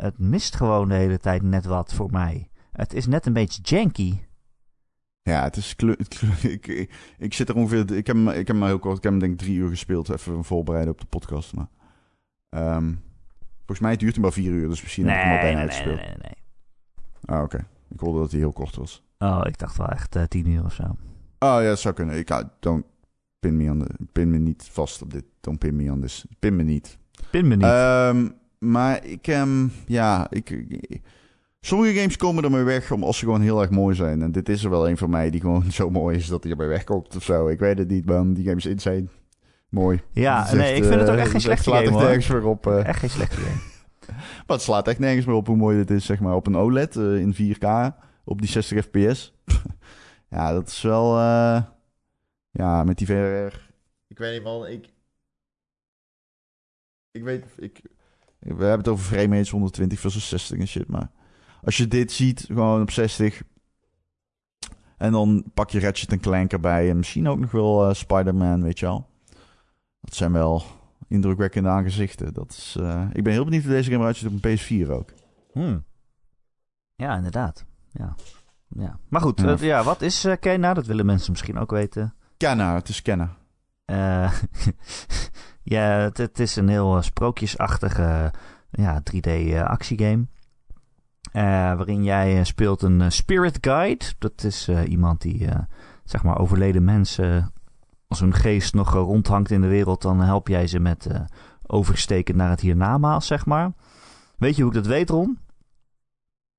het mist gewoon de hele tijd net wat voor mij. Het is net een beetje janky.
Ja, het is ik, ik, ik, zit er ongeveer. Ik heb, ik heb maar heel kort. Ik heb hem denk ik drie uur gespeeld. Even voorbereiden op de podcast. Maar um, Volgens mij duurt hij maar vier uur, dus misschien
nee, heb ik hem al bijna nee, uitgespeeld. Nee, nee, nee.
Ah, oké. Ik hoorde dat hij heel kort was.
Oh, ik dacht wel echt uh, tien uur of zo. Oh
ja, dat zou kunnen. Ik, uh, don't pin me, on the, pin me niet vast op dit. Don't pin me on this. Pin me niet.
Pin me niet.
Um, maar ik, um, ja, ik, ik, sommige games komen ermee weg om, als ze gewoon heel erg mooi zijn. En dit is er wel een van mij die gewoon zo mooi is dat hij erbij wegkomt of zo. Ik weet het niet, man. Die games in zijn mooi.
Ja, nee, ik vind het ook echt geen slechte game, hoor.
nergens meer op. Uh...
Echt geen slechte game.
maar het slaat echt nergens meer op hoe mooi dit is, zeg maar. Op een OLED uh, in 4K, op die 60 fps. ja, dat is wel... Ja, met die VR... Ik weet niet, man. Ik... Ik weet... Ik... We hebben het over frame rates 120 versus 60 en shit, maar... Als je dit ziet, gewoon op 60... En dan pak je Ratchet en Clank erbij. En misschien ook nog wel uh, Spider-Man, weet je wel. Dat zijn wel indrukwekkende aangezichten. Dat is, uh, ik ben heel benieuwd hoe deze game eruit ziet op een PS4 ook.
Hmm. Ja, inderdaad. Ja. ja. Maar goed, ja. Uh, ja wat is uh, Kena? Dat willen mensen misschien ook weten.
Kena, het is Kena.
ja, het, het, is een heel sprookjesachtige ja, 3D-actiegame. Waarin jij speelt een spirit guide. Dat is iemand die, zeg maar, overleden mensen als hun geest nog rondhangt in de wereld, dan help jij ze met oversteken naar het hiernamaals, zeg maar. Weet je hoe ik dat weet, Ron?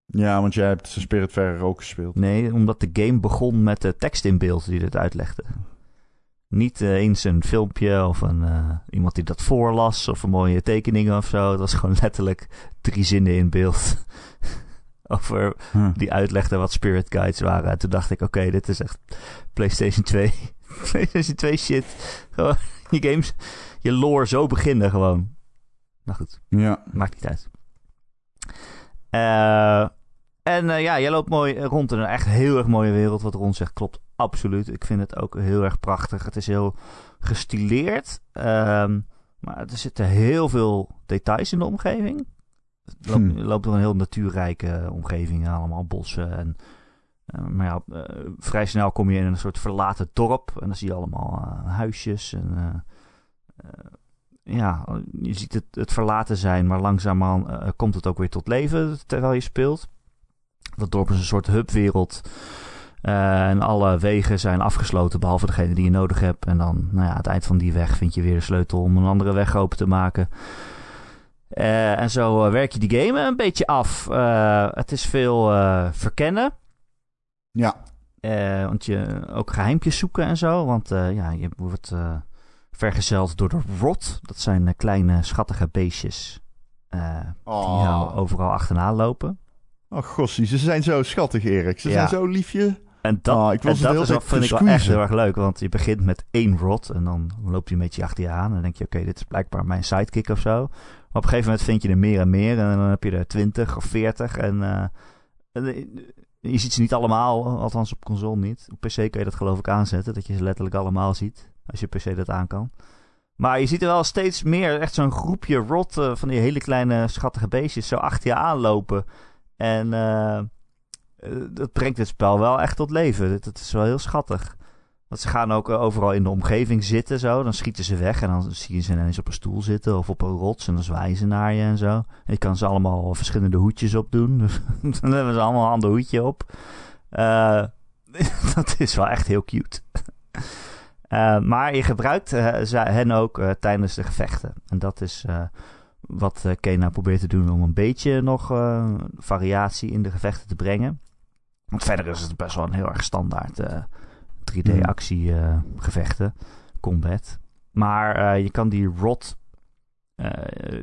Ja, want jij hebt Spiritfarer ook gespeeld.
Nee, omdat de game begon met de tekst in beeld die dit uitlegde. Niet uh, eens een filmpje of een, uh, iemand die dat voorlas of een mooie tekeningen of zo. Het was gewoon letterlijk drie zinnen in beeld. Over hm. die uitlegde wat Spirit Guides waren. En toen dacht ik, oké, okay, dit is echt PlayStation 2 PlayStation 2 shit. Gewoon je games, je lore zo beginnen gewoon. Nou goed.
Ja.
Maakt niet uit. Uh, en uh, ja, jij loopt mooi rond in een echt heel erg mooie wereld. Wat Ron zegt klopt absoluut. Ik vind het ook heel erg prachtig. Het is heel gestileerd. Um, maar er zitten heel veel details in de omgeving. Je loopt, hm. loopt door een heel natuurrijke omgeving. Allemaal bossen en uh, maar ja, uh, vrij snel kom je in een soort verlaten dorp. En dan zie je allemaal uh, huisjes. En ja, je ziet het, het verlaten zijn, maar langzaamaan komt het ook weer tot leven terwijl je speelt. Dat dorp is een soort hubwereld. en alle wegen zijn afgesloten, behalve degene die je nodig hebt. En dan, nou ja, aan het eind van die weg vind je weer de sleutel om een andere weg open te maken. En zo werk je die game een beetje af. het is veel verkennen.
Ja.
Want je ook geheimpjes zoeken en zo. Want ja, je wordt vergezeld door de rot. Dat zijn kleine schattige beestjes. Oh. Die jou overal achterna lopen.
Oh gossie, ze zijn zo schattig Erik. Ze ja. zijn zo liefje.
En dat, oh, ik en dat is, vind ik wel echt heel erg leuk. Want je begint met één rot. En dan loopt hij een beetje achter je aan. En dan denk je, oké, okay, dit is blijkbaar mijn sidekick of zo. Op een gegeven moment vind je er meer en meer. En dan heb je er twintig of veertig. En je ziet ze niet allemaal, althans op console niet. Op PC kun je dat geloof ik aanzetten, dat je ze letterlijk allemaal ziet. Als je PC dat aan kan. Maar je ziet er wel steeds meer, echt zo'n groepje rot uh, van die hele kleine schattige beestjes zo achter je aanlopen. En dat brengt het spel wel echt tot leven. Dat is wel heel schattig. Want ze gaan ook overal in de omgeving zitten zo. Dan schieten ze weg en dan zie je ze ineens op een stoel zitten of op een rots. En dan zwaaien ze naar je en zo. En je kan ze allemaal verschillende hoedjes opdoen. Dan hebben ze allemaal een ander hoedje op. Uh, dat is wel echt heel cute. Uh, maar je gebruikt hen ook tijdens de gevechten. En dat is wat Kena probeert te doen om een beetje nog variatie in de gevechten te brengen. Want verder is het best wel een heel erg standaard 3D-actiegevechten, uh, combat. Maar uh, je kan die rot, uh,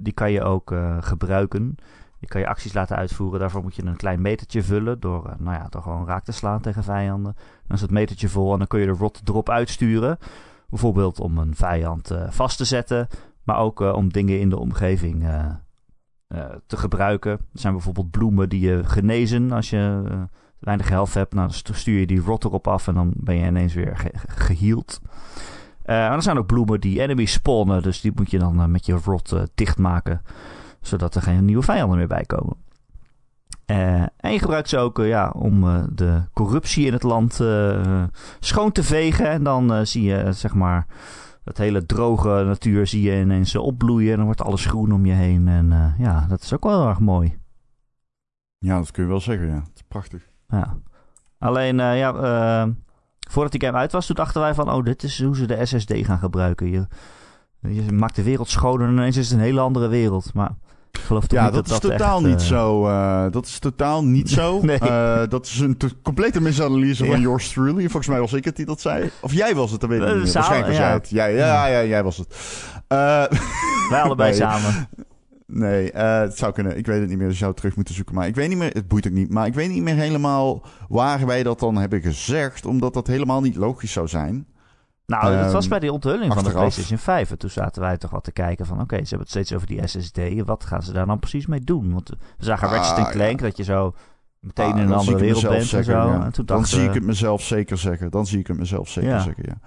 die kan je ook gebruiken. Je kan je acties laten uitvoeren. Daarvoor moet je een klein metertje vullen door, nou ja, door gewoon raak te slaan tegen vijanden. Dan is het metertje vol en dan kun je de rot erop uitsturen. Bijvoorbeeld om een vijand vast te zetten, maar ook om dingen in de omgeving te gebruiken. Er zijn bijvoorbeeld bloemen die je genezen als je weinig helft hebt, nou, dan stuur je die rot erop af en dan ben je ineens weer ge geheeld. Uh, maar er zijn ook bloemen die enemies spawnen, dus die moet je dan uh, met je rot uh, dichtmaken, zodat er geen nieuwe vijanden meer bij komen. en je gebruikt ze ook ja, om de corruptie in het land schoon te vegen. En dan zie je, zeg maar, dat hele droge natuur zie je ineens opbloeien. En dan wordt alles groen om je heen. En ja, dat is ook wel heel erg mooi.
Ja, dat kun je wel zeggen, ja. Het is prachtig.
Ja. Alleen, uh, ja, uh, voordat die game uit was, toen dachten wij van... oh, dit is hoe ze de SSD gaan gebruiken. Je, je maakt de wereld schoner en ineens is het een hele andere wereld. Maar ik geloof
ja, dat,
dat
is totaal
echt,
niet uh... zo. dat is totaal niet zo.
nee.
dat is een complete misanalyse van ja. yours truly. Volgens mij was ik het die dat zei. Of jij was het, dat weet ik niet meer. Waarschijnlijk was jij het. Ja, ja, ja, jij was het.
wij allebei nee. samen.
Nee, uh, het zou kunnen. Ik weet het niet meer. Dus je zou terug moeten zoeken. Maar ik weet niet meer. Het boeit ook niet. Maar ik weet niet meer helemaal waar wij dat dan hebben gezegd. Omdat dat helemaal niet logisch zou zijn.
Nou, dat
Ehm,
was bij die onthulling van de. PlayStation 5. En toen zaten wij toch wat te kijken van... Oké, ze hebben het steeds over die SSD. Wat gaan ze daar dan precies mee doen? Want we zagen
Ah,
Ratchet
ja.
Clank dat je zo meteen
Ah,
in een andere wereld bent en zo.
ja.
En toen
Dan zie ik het mezelf zeker zeggen. Dan zie ik het mezelf zeker
Ja.
zeggen, ja.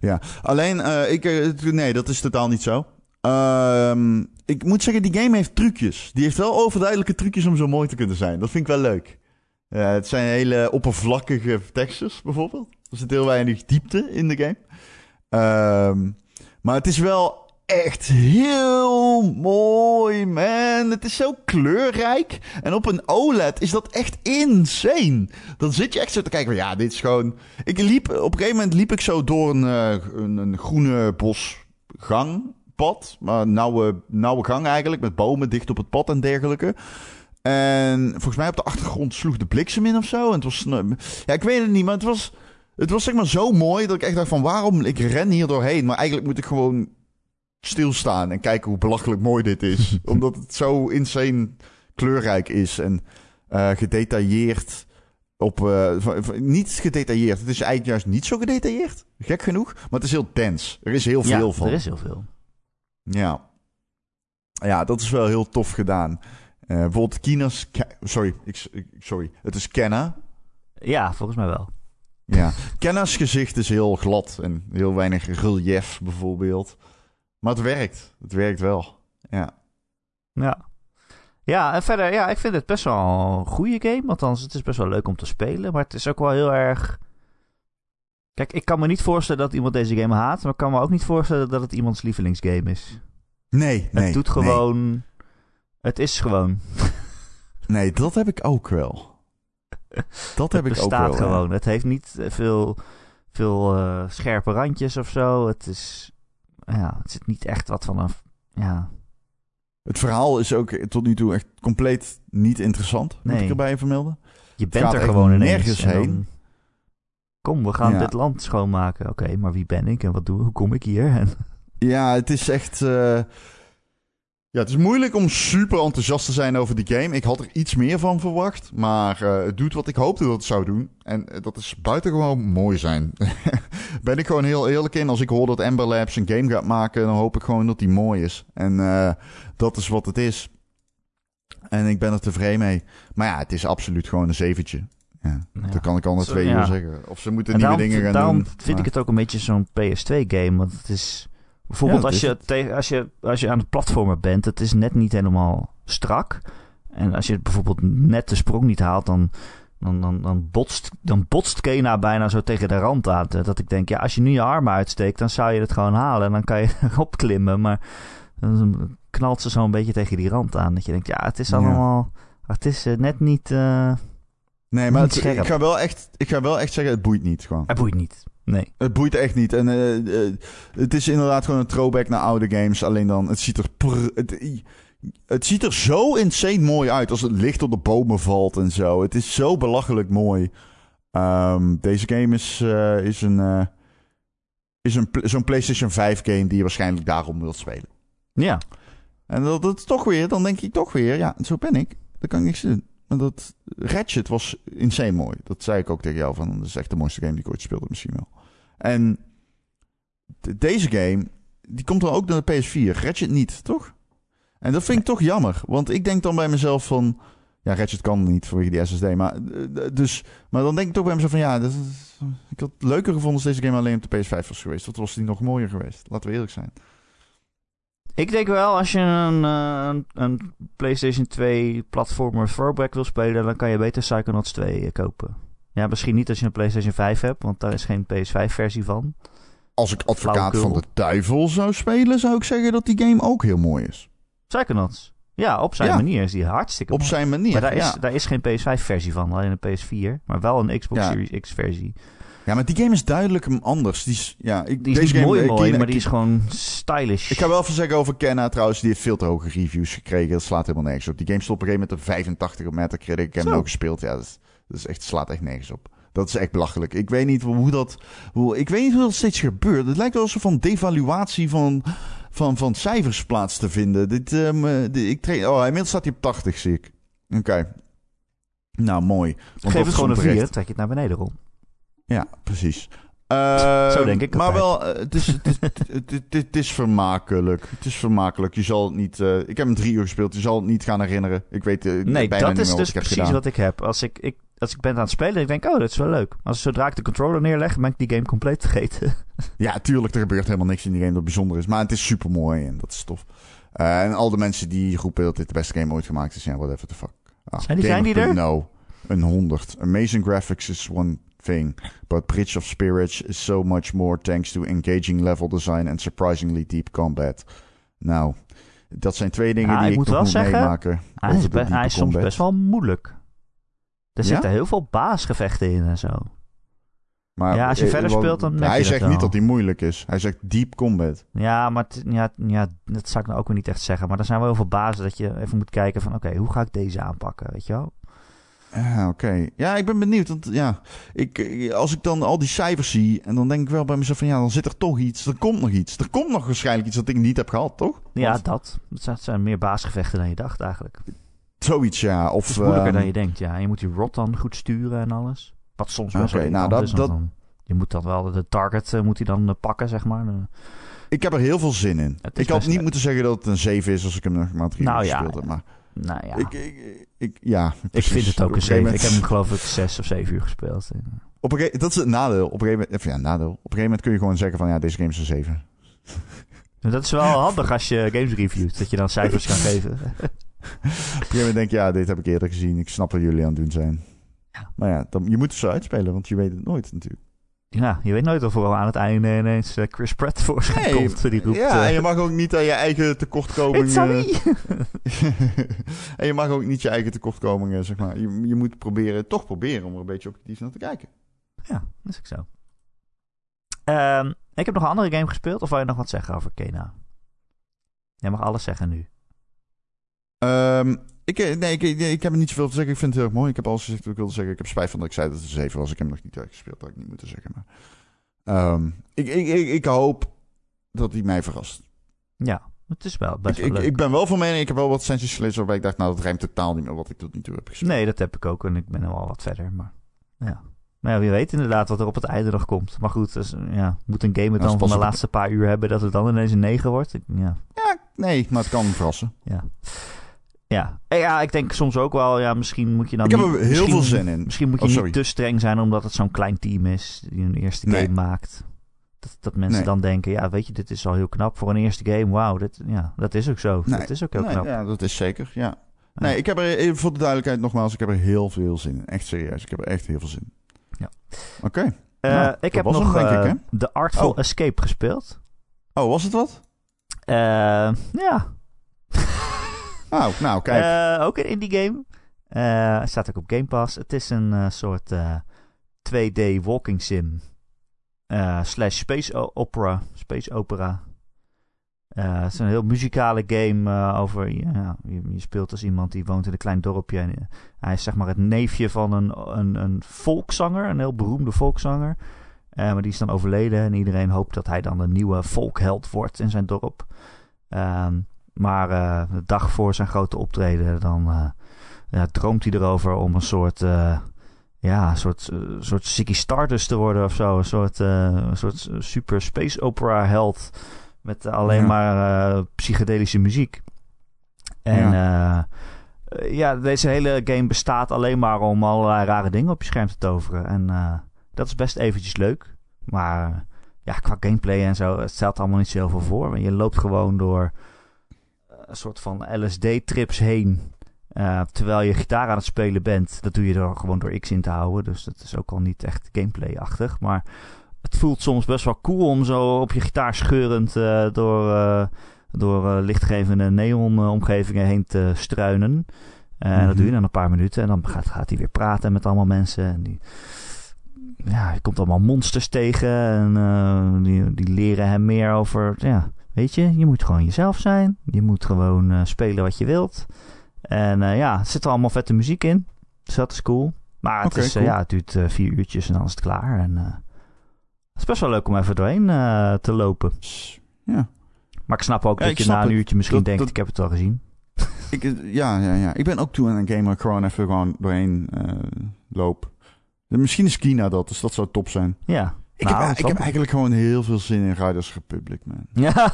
ja. Alleen, eh, ik, eh, nee, dat is totaal niet zo. Ehm, ik moet zeggen, die game heeft trucjes. Die heeft wel overduidelijke trucjes om zo mooi te kunnen zijn. Dat vind ik wel leuk. Ja, het zijn hele oppervlakkige textures, bijvoorbeeld. Er zit heel weinig diepte in de game. Ehm, maar het is wel echt heel mooi, man. Het is zo kleurrijk. En op een OLED is dat echt insane. Dan zit je echt zo te kijken van, ja, dit is gewoon... Ik liep, op een gegeven moment liep ik zo door een, eh, een, een groene bosgangpad. Maar nauwe, nauwe gang eigenlijk, met bomen dicht op het pad en dergelijke. En volgens mij op de achtergrond sloeg de bliksem in of zo. En het was... Ja, ik weet het niet, maar het was... Het was zeg maar zo mooi dat ik echt dacht van waarom ik ren hier doorheen. Maar eigenlijk moet ik gewoon stilstaan en kijken hoe belachelijk mooi dit is. Omdat het zo insane kleurrijk is en eh, gedetailleerd op... eh, niet gedetailleerd, het is eigenlijk juist niet zo gedetailleerd. Gek genoeg, maar het is heel dens. Er is heel veel
ja,
van.
er is heel veel.
Ja. Ja, dat is wel heel tof gedaan. Eh bijvoorbeeld Kina's... Sorry, ik, ik- sorry, het is Kenna.
Ja, volgens mij wel.
Ja, Kenna's gezicht is heel glad en heel weinig relief bijvoorbeeld. Maar het werkt. Het werkt wel. Ja.
Ja. Ja, en verder, ja, ik vind het best wel een goede game. Althans, het is best wel leuk om te spelen. Maar het is ook wel heel erg... Kijk, ik kan me niet voorstellen dat iemand deze game haat. Maar ik kan me ook niet voorstellen dat het iemands lievelingsgame is.
Nee, nee.
het doet
nee.
gewoon... Het is gewoon.
Nee, dat heb ik ook wel. Dat heb
het
ik ook
bestaat
wel.
gewoon. Het heeft niet eh, veel, veel eh, scherpe randjes of zo. Het is... Ja, het zit niet echt wat van een... Ja,
Het verhaal is ook tot nu toe echt compleet niet interessant. Moet ik erbij vermelden.
je bent er gewoon
nergens heen.
Kom, we gaan
Ja.
dit land schoonmaken. Oké, maar wie ben ik en wat doe Hoe kom ik hier? En
Ja, het is echt. eh, Ja, het is moeilijk om super enthousiast te zijn over die game. Ik had er iets meer van verwacht. Maar eh, het doet wat ik hoopte dat het zou doen. En eh, dat is buitengewoon mooi zijn. ben ik gewoon heel eerlijk in. Als ik hoor dat Ember Labs een game gaat maken, dan hoop ik gewoon dat die mooi is. En dat is wat het is. En ik ben er tevreden mee. Maar ja, het is absoluut gewoon een zeventje. Ja,
Ja.
Dat kan ik al na twee uur zeggen. Of ze moeten
En
nieuwe dingen gaan
daarom
doen.
vind
maar-
ik het ook een beetje zo'n PS2-game. Want het is... Bijvoorbeeld als, je tegen, als, je, als je aan het platformen bent, het is net niet helemaal strak. En als je bijvoorbeeld net de sprong niet haalt, dan, dan, dan, dan, botst, dan botst Kena bijna zo tegen de rand aan. Dat ik denk, ja, als je nu je arm uitsteekt, dan zou je het gewoon halen. En dan kan je erop klimmen. Maar dan knalt ze zo een beetje tegen die rand aan. Dat je denkt, ja, het is
Ja.
allemaal... Het is eh, net niet... eh
Nee, maar het- ik, ga wel echt, ik ga wel echt zeggen, het boeit niet gewoon.
het boeit niet. Nee.
Het boeit echt niet. En eh, eh, het is inderdaad gewoon een throwback naar oude games. Alleen dan, het ziet er... het, het ziet er zo insane mooi uit als het licht op de bomen valt en zo. Het is zo belachelijk mooi. Ehm, deze game is, eh, is een... is een zo'n PlayStation 5 game die je waarschijnlijk daarom wilt spelen.
Ja.
En dat, dat is toch weer, dan denk ik toch weer, ja, zo ben ik. Dan kan ik niks doen. Maar dat Ratchet was insane mooi. Dat zei ik ook tegen jou van, dat is echt de mooiste game die ik ooit speelde misschien wel. En de- deze game, die komt dan ook naar de PS4. Ratchet niet, toch? En dat vind ik toch jammer. Want ik denk dan bij mezelf van... Ja, Ratchet kan niet vanwege die SSD. Maar, eh, dus, maar dan denk ik toch bij mezelf van... Ja, dat ik had het leuker gevonden als deze game alleen op de PS5 was geweest. Dat was die nog mooier geweest. Laten we eerlijk zijn.
Ik denk wel, als je een, eh, een, een PlayStation 2 platformer throwback wil spelen, dan kan je beter Psychonauts 2 eh, kopen. Ja, misschien niet als je een PlayStation 5 hebt, want daar is geen PS5-versie van.
Als ik advocaat van de duivel zou spelen... zou ik zeggen dat die game ook heel mooi is.
Psychonauts. Ja, op zijn
Ja.
manier is die hartstikke
Op
mooi.
zijn manier.
Maar daar is, daar is geen PS5-versie van, alleen een PS4. Maar wel een Xbox
Ja.
Series X-versie.
Ja, maar die game is duidelijk anders. Die is, ja, ik,
Die is
deze game,
mooi
ik-
mooi, maar die is gewoon stylish.
Ik ga wel even zeggen over Kenna trouwens. Die heeft veel te hoge reviews gekregen. Dat slaat helemaal nergens op. Die game stond op een gegeven moment een 85 op Metacritic. Ik heb hem ook gespeeld. Ja, dat, is, dat is echt, slaat echt nergens op. Dat is echt belachelijk. Ik weet niet hoe dat... Hoe, ik weet niet hoe dat steeds gebeurt. Het lijkt wel alsof van devaluatie van, van, van cijfers plaats te vinden. Dit, eh, dit- ik tra- oh, inmiddels staat hij op 80, zie ik. Oké. Nou, mooi. Want
Geef het gewoon een
onterecht.
4, trek je het naar beneden om.
Ja, precies. Uh,
Zo denk ik
Maar
altijd.
wel, eh, het is, het, is, het, is vermakelijk. Het is vermakelijk. Je zal het niet... eh, ik heb hem drie uur gespeeld. Je zal het niet gaan herinneren. Ik weet eh,
Nee,
bijna
dat
niet
is
meer
dus
ik
precies
gedaan.
wat ik heb. Als ik, ik, als ik ben aan het spelen, ik denk, oh, dat is wel leuk. Als zodra ik de controller neerleg, ben ik die game compleet vergeten.
Ja, tuurlijk, er gebeurt helemaal niks in die game dat bijzonder is. Maar het is super mooi en dat is tof. En al de mensen die roepen dat dit de beste game ooit gemaakt is, ja, whatever the fuck. Ah,
Zijn die- zijn die er?
No, een 100. Amazing graphics is one thing, but Bridge of Spirits is so much more thanks to engaging level design and surprisingly deep combat. Nou, dat zijn twee dingen die
ik moet
nog
wel
moet
zeggen,
meemaken.
Hij is, be- hij is soms
combat.
best wel moeilijk. Er
Ja?
zitten heel veel baasgevechten in en zo.
Maar,
Ja, als je
eh,
verder speelt, dan merk
Hij zegt niet dat hij moeilijk is. Hij zegt deep combat.
Ja, maar ja, ja, dat zou ik nou ook weer niet echt zeggen. Maar er zijn wel heel veel bazen dat je even moet kijken van... Oké, hoe ga ik deze aanpakken, weet je wel?
Ja, oké. Ja, ik ben benieuwd. Want ja, ik, als ik dan al die cijfers zie... en dan denk ik wel bij mezelf van... ja, dan zit er toch iets. Er komt nog iets. Er komt nog waarschijnlijk iets dat ik niet heb gehad, toch?
Ja, dat. Het zijn, meer baasgevechten dan je dacht eigenlijk.
Zoiets, ja. Of,
Het is moeilijker
ehm,
dan je denkt, ja. En je moet die rot dan goed sturen en alles. Wat soms best
Oké,
wel
nou, dat-
is, want dan- je moet dan wel de target eh, moet hij dan eh, pakken, zeg maar. De-
Ik heb er heel veel zin in. Ik had niet moeten zeggen dat het een 7 is... als ik hem nog maar drie
Nou ja,
gespeeld heb. Maar
nou ja,
ik, ik, ik, ja,
ik vind het ook een 7. Ik heb hem geloof ik 6 of 7 uur gespeeld.
Op een gegeven, dat is het nadeel. Op een gegeven moment, ja, nadeel. Op een gegeven moment kun je gewoon zeggen van ja, deze game is een 7.
En Dat is wel handig als je games reviewt, dat je dan cijfers kan geven.
Op een gegeven moment denk je, ja, dit heb ik eerder gezien. Ik snap wat jullie aan het doen zijn.
Ja.
Maar ja, dan, je moet het zo uitspelen, want je weet het nooit natuurlijk.
Ja, je weet nooit of er aan het einde ineens eh, Chris Pratt voorschijn
Nee,
komt. Die roept,
ja,
eh,
en je mag ook niet aan je eigen
me!
en je mag ook niet je eigen tekortkomingen, zeg maar. Je, je moet proberen, toch proberen om er een beetje objectief naar te kijken.
Ja, dat is ook zo. Ehm, ik heb nog een andere game gespeeld. Of wil je nog wat zeggen over Kena? Jij mag alles zeggen nu.
Ehm, ik, eh, nee, ik, ik, heb er niet zoveel te zeggen. Ik vind het heel erg mooi. Ik heb alles gezegd wat ik wilde zeggen. Ik heb spijt van dat ik zei dat het een 7 was. Ik heb hem nog niet uitgespeeld. Dat had ik niet moeten zeggen. Maar, Ehm, ik, ik, ik, ik hoop dat hij mij verrast.
Ja, het is wel
Ik,
best wel
ik,
leuk.
ik ben wel van mening. Ik heb wel wat sessies gelezen waarbij ik dacht... nou, dat rijmt totaal niet meer wat ik tot nu toe heb gespeeld.
Nee, dat heb ik ook. En ik ben wel wat verder. Maar ja. Maar ja, wie weet inderdaad wat er op het einde nog komt. Maar goed, dus, ja, moet een game het dan van de laatste paar uur hebben dat het dan ineens een 9 wordt? Ja,
Ja, nee, maar het kan verrassen.
ja. Ja. En ja, ik denk soms ook wel, ja, misschien moet je dan
ik heb er heel veel zin in.
Misschien moet je
Oh,
niet te streng zijn omdat het zo'n klein team is die een eerste
Nee.
game maakt. Dat, dat mensen
Nee.
dan denken, ja, weet je, dit is al heel knap voor een eerste game. Wauw, dit, ja, dat is ook zo.
Nee.
Dat is ook heel
Nee,
knap.
Ja, dat is zeker, ja. Nee, ik heb er, voor de duidelijkheid nogmaals, ik heb er heel veel zin in. Echt serieus, ik heb er echt heel veel zin in.
Ja.
Oké.
Eh,
Nou,
ik heb nog
hem,
eh,
ik, hè?
The Artful
Oh.
Escape gespeeld.
Oh, was het wat?
Eh, ja,
Oh, nou, kijk.
Eh, ook een indie game. Eh, staat ook op Game Pass. Het is een eh, soort eh, 2D walking sim. slash space opera. Space opera. Het is een heel muzikale game over... Ja, je, je speelt als iemand die woont in een klein dorpje. En, hij is zeg maar het neefje van een, een, een volkszanger. Een heel beroemde volkszanger. Maar die is dan overleden. En iedereen hoopt dat hij dan de nieuwe volkheld wordt in zijn dorp. Ehm, maar eh, de dag voor zijn grote optreden, dan eh, ja, droomt hij erover om een soort, eh, ja, een soort, soort Ziggy Stardust te worden of zo. Een soort, een soort super space opera held met alleen
Ja.
maar psychedelische muziek. En ja. ja, deze hele game bestaat alleen maar om allerlei rare dingen op je scherm te toveren. En dat is best eventjes leuk. Maar ja, qua gameplay en zo, het stelt allemaal niet zo heel veel voor. Je loopt gewoon door een soort van LSD-trips heen. eh, terwijl je gitaar aan het spelen bent. Dat doe je door, gewoon door X in te houden. Dus dat is ook al niet echt gameplay-achtig. Maar het voelt soms best wel cool om zo op je gitaar scheurend eh, door, eh, door lichtgevende neon-omgevingen heen te struinen. En
Mhm.
dat doe je dan een paar minuten. En dan gaat, gaat hij weer praten met allemaal mensen. En die, ja, je komt allemaal monsters tegen. En die, die leren hem meer over. Ja, weet je, je moet gewoon jezelf zijn. Je moet gewoon eh, spelen wat je wilt. En eh, ja, er zit er allemaal vette muziek in. Dus dat is cool. Maar het, is, eh,
cool.
ja, het duurt vier uurtjes en dan is het klaar. En het is best wel leuk om even doorheen te lopen.
Ja.
Maar ik snap ook
Ja,
dat je na een
het.
uurtje misschien
Dat-
denkt,
dat-
ik heb het al gezien.
Ik, ja, ja, ja. Ik ben ook toe aan een game waar ik gewoon even gewoon doorheen loop. Misschien is Kina dat, dus dat zou top zijn.
Ja,
Ik,
Nou,
heb, ik heb
zal-
eigenlijk gewoon heel veel zin in Riders Republic, man.
Ja.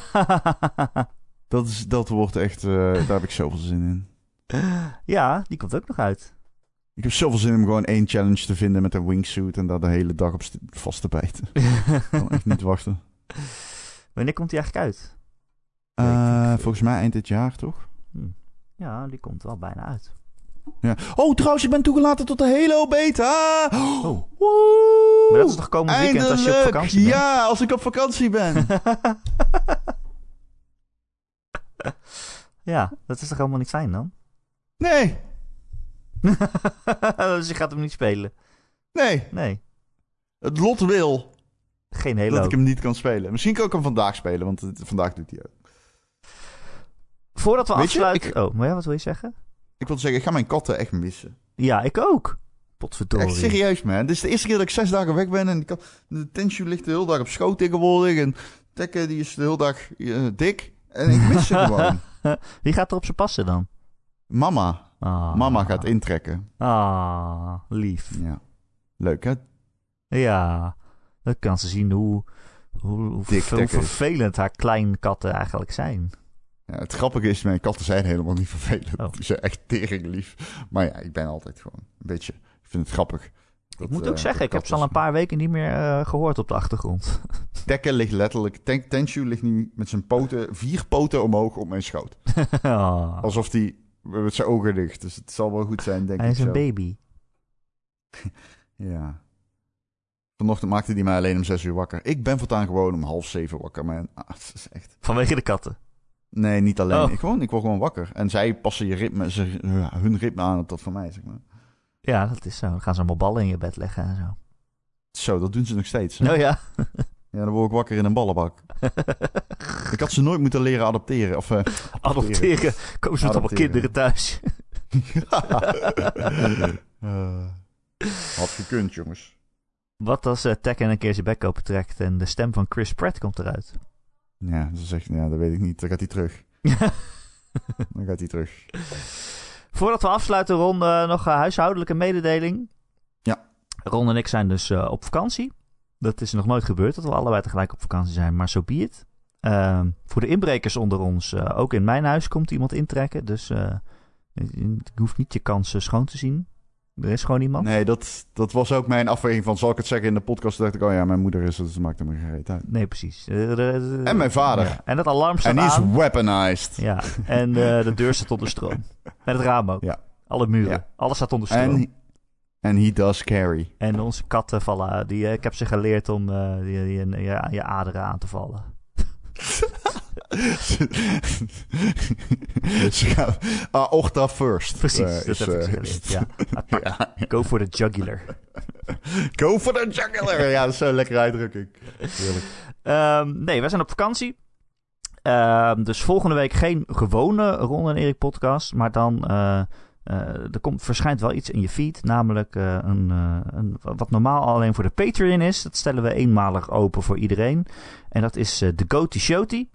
Dat, is, dat wordt echt... eh, daar heb ik zoveel zin in.
ja, die komt ook nog uit.
Ik heb zoveel zin om gewoon één challenge te vinden met een wingsuit... en daar de hele dag op st- vast te bijten. Ik kan echt niet wachten.
Wanneer komt die eigenlijk uit?
Eh, volgens mij eind dit jaar, toch?
Ja, die komt wel bijna uit.
Ja. Oh, trouwens, ik ben toegelaten tot de Halo Beta.
Oh.
Woe!
Maar dat is toch komend weekend als je op vakantie bent?
Ja, als ik op vakantie ben.
ja, dat is toch helemaal niet fijn dan?
Nee,
dus je gaat hem niet spelen?
nee.
Nee,
Het lot wil
geen Halo.
dat ik hem niet kan spelen. Misschien kan ik hem vandaag spelen, want het- vandaag doet hij ook.
Voordat we
Weet je,
afsluiten...
ik-
Oh, maar ja, wat wil je zeggen?
Ik wil zeggen, ik ga mijn katten echt missen.
Ja, ik ook. Potverdorie.
Echt serieus, man. Dit is de eerste keer dat ik zes dagen weg ben. En kat- de Tenshu ligt de hele dag op schoot tegenwoordig. En Tekke die is de hele dag eh, dik. En ik mis ze gewoon.
Wie gaat er op ze passen dan?
Mama.
Ah.
Mama gaat intrekken.
Ah, lief.
Ja. Leuk, hè?
Ja, dan kan ze zien hoe, hoe, hoe, hoe
tekken
vervelend haar kleine katten eigenlijk zijn.
Ja, het grappige is, mijn katten zijn helemaal niet vervelend.
Oh.
Die zijn echt tering lief. Maar ja, ik ben altijd gewoon een beetje... Ik vind het grappig.
ik moet
eh,
ook zeggen,
dat
ik heb ze al een paar weken niet meer eh, gehoord op de achtergrond.
Tekke ligt letterlijk... Ten- Tenshu ligt nu met zijn poten, vier poten omhoog op mijn schoot.
Ah,
Alsof hij met zijn ogen dicht. Dus het zal wel goed zijn, denk
hij
ik
is een
zo.
baby.
Ja. Vanochtend maakte hij mij alleen om zes uur wakker. Ik ben voortaan gewoon om half zeven wakker, man. Ah, het is echt...
Vanwege de katten.
Nee, niet alleen.
Oh.
Ik, gewoon, ik word gewoon wakker. En zij passen je ritme, ze, hun ritme aan op dat van mij, zeg maar.
Ja, dat is zo. Dan gaan ze allemaal ballen in je bed leggen en zo.
Zo, dat doen ze nog steeds. hè?
Nou ja.
Ja, dan word ik wakker in een ballenbak. ik had ze nooit moeten leren adopteren. Of, eh,
Adopteren. Komen ze met allemaal
Adopteren.
kinderen thuis.
eh, had gekund, jongens.
Wat als uh, Tekken een keer zijn bek open trekt en de stem van Chris Pratt komt eruit?
Ja, ze zegt, ja, dat weet ik niet. Dan gaat hij terug. Dan gaat hij terug.
Voordat we afsluiten, Ron, eh, nog een huishoudelijke mededeling.
Ja.
Ron en ik zijn dus eh, op vakantie. Dat is nog nooit gebeurd, dat we allebei tegelijk op vakantie zijn, maar zo so be it. Ehm, voor de inbrekers onder ons, eh, ook in mijn huis komt iemand intrekken. Dus eh, je hoeft niet je kansen schoon te zien. Er is gewoon iemand.
Nee, dat, dat was ook mijn afweging van, zal ik het zeggen in de podcast? Toen dacht ik, oh ja, mijn moeder is het, dus dat maakt maar geen reet uit.
Nee, precies. Eh,
En mijn vader.
ja. En het alarm staat
En die is weaponized.
Ja, en eh, de deur staat onder stroom. En het raam ook.
Ja.
Alle muren.
Ja.
Alles staat onder stroom.
En en he does carry.
En onze katten vallen. Die, eh, ik heb ze geleerd om die, die, die- je, je aderen aan te vallen.
Gaan... Aorta first.
Precies,
eh,
dat
is,
heb ik
eh,
geleerd. Ja.
ja.
Go for the jugular.
Go for the jugular. Ja, dat is zo'n lekkere uitdrukking.
Ehm, nee, wij zijn op vakantie. Ehm, dus volgende week geen gewone Ron en Erik podcast. Maar dan eh, er komt, verschijnt wel iets in je feed. Namelijk een, een, wat normaal alleen voor de Patreon is. Dat stellen we eenmalig open voor iedereen. En dat is de Goaty Showty.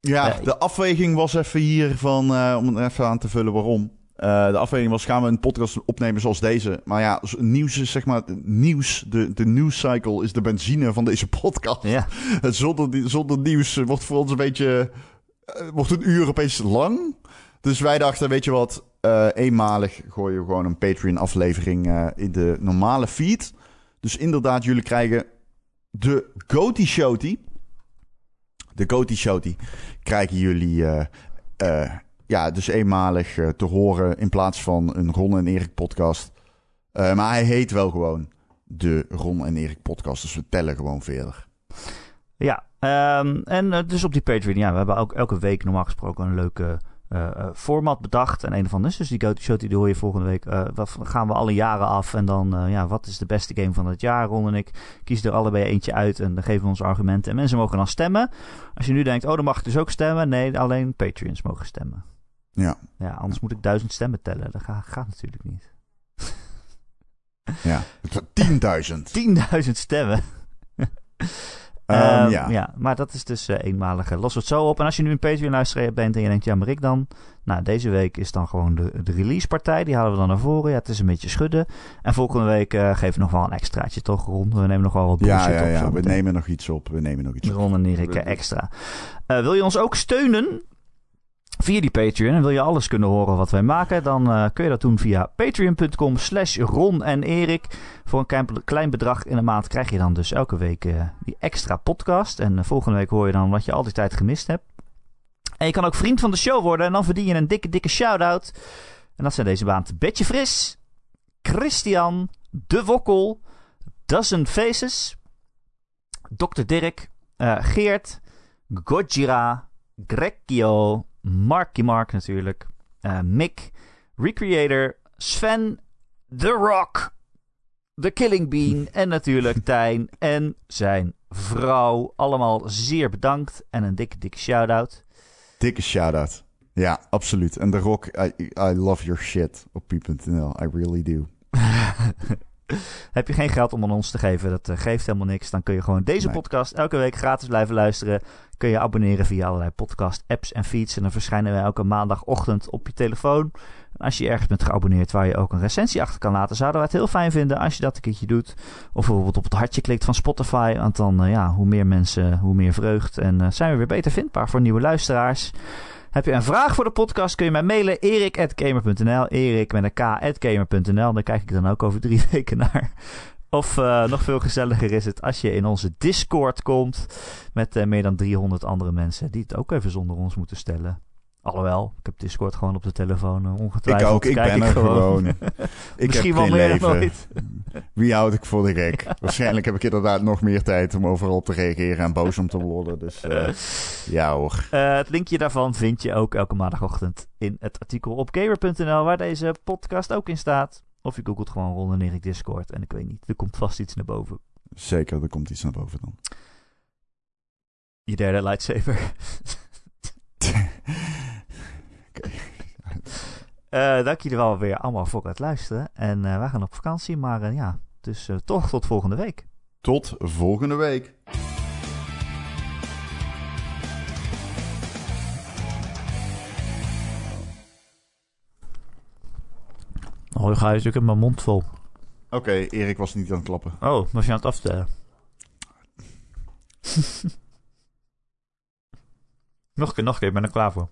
Ja,
Eh,
de afweging was even hier van, eh, om er even aan te vullen waarom. Eh, de afweging was, gaan we een podcast opnemen zoals deze? Maar ja, nieuws is zeg maar, nieuws, de, de news cycle is de benzine van deze podcast.
Ja,
Zonder, die- zonder nieuws wordt voor ons een beetje, wordt een uur opeens lang. Dus wij dachten, weet je wat, eenmalig gooien we gewoon een Patreon aflevering eh, in de normale feed. Dus inderdaad, jullie krijgen de Goaty Showty. De Goaty Showty krijgen jullie eh, eh, ja, dus eenmalig eh, te horen in plaats van een Ron en Erik podcast. Maar hij heet wel gewoon de Ron en Erik podcast. Dus we tellen gewoon verder.
ja. Ehm, en dus op die Patreon, ja, we hebben ook elke week normaal gesproken een leuke format bedacht. En een van is dus die Goaty Showty, die hoor je volgende week. eh, wat gaan we alle jaren af. En dan, eh, ja, wat is de beste game van het jaar? Ron en ik kiezen er allebei eentje uit en dan geven we onze argumenten. En mensen mogen dan stemmen. Als je nu denkt, oh, dan mag ik dus ook stemmen. Nee, alleen Patreons mogen stemmen.
Ja,
Ja, anders moet ik duizend stemmen tellen. Dat gaat, gaat natuurlijk niet.
ja. 10.000.
10.000 stemmen.
Ehm,
Ehm,
ja.
maar dat is dus eh, eenmalig. Los het zo op. En als je nu een Patreon-luisteraar bent en je denkt, ja, maar ik dan? Nou, deze week is dan gewoon de, de release-partij. Die halen we dan naar voren. Ja, het is een beetje schudden. En volgende week eh, geven we nog wel een extraatje, toch, Ron? We nemen nog wel wat bullshit
Ja, ja,
op.
ja.
zo
We
meteen.
nemen nog iets op. We nemen nog iets op.
Ron en Erik eh, extra. Wil je ons ook steunen? Via die Patreon. En wil je alles kunnen horen wat wij maken? Dan eh, kun je dat doen via patreon.com slash Ron en Erik. Voor een klein, bedrag in de maand krijg je dan dus elke week eh, die extra podcast. En eh, volgende week hoor je dan wat je al die tijd gemist hebt. En je kan ook vriend van de show worden. En dan verdien je een dikke, dikke shout-out. En dat zijn deze maand Betje Fris, Christian, De Wokkel, Dozen Faces, Dr. Dirk, Geert, Gojira, Grekio, Marky Mark natuurlijk, eh, Mick, Recreator, Sven, The Rock, The Killing Bean en natuurlijk Tijn en zijn vrouw. Allemaal zeer bedankt en een dikke, dikke shout-out.
Dikke shout-out. Ja, absoluut. En de rock, I, I love your shit op pi.nl. I really do.
Heb je geen geld om aan ons te geven, dat eh, geeft helemaal niks. Dan kun je gewoon deze
Nee.
podcast elke week gratis blijven luisteren. Kun je abonneren via allerlei podcast apps en feeds. En dan verschijnen wij elke maandagochtend op je telefoon. Als je ergens bent geabonneerd waar je ook een recensie achter kan laten, zouden we het heel fijn vinden als je dat een keertje doet. Of bijvoorbeeld op het hartje klikt van Spotify. Want dan, eh, ja, hoe meer mensen, hoe meer vreugd. En eh, zijn we weer beter vindbaar voor nieuwe luisteraars. Heb je een vraag voor de podcast, kun je mij mailen. erik.gamer.nl Erik met een k.gamer.nl Daar kijk ik dan ook over drie weken naar. Of eh, nog veel gezelliger is het als je in onze Discord komt. Met eh, meer dan 300 andere mensen die het ook even zonder ons moeten stellen. Alhoewel, ik heb Discord gewoon op de telefoon uh,
Ik
ongetwijfeld.
ook, ik
Kijk
ben er gewoon. ik
Misschien
heb
wel meer
leven.
nooit.
Wie houd ik voor de gek? Waarschijnlijk heb ik inderdaad nog meer tijd om overal op te reageren en boos om te worden. Dus eh, ja hoor.
Eh, het linkje daarvan vind je ook elke maandagochtend in het artikel op gamer.nl, waar deze podcast ook in staat. Of je googelt gewoon Ron en Erik Discord. En ik weet niet, er komt vast iets naar boven.
Zeker, er komt iets naar boven dan.
Je derde lightsaber. Eh, dank jullie wel weer allemaal voor het luisteren. En eh wij gaan op vakantie, maar eh, ja, dus eh, toch tot volgende week.
Tot volgende week.
Oh, je natuurlijk in mijn mond vol.
Oké, Erik was niet aan het klappen.
Oh, was je aan het aftellen? nog een keer, nog een keer, ik ben er klaar voor.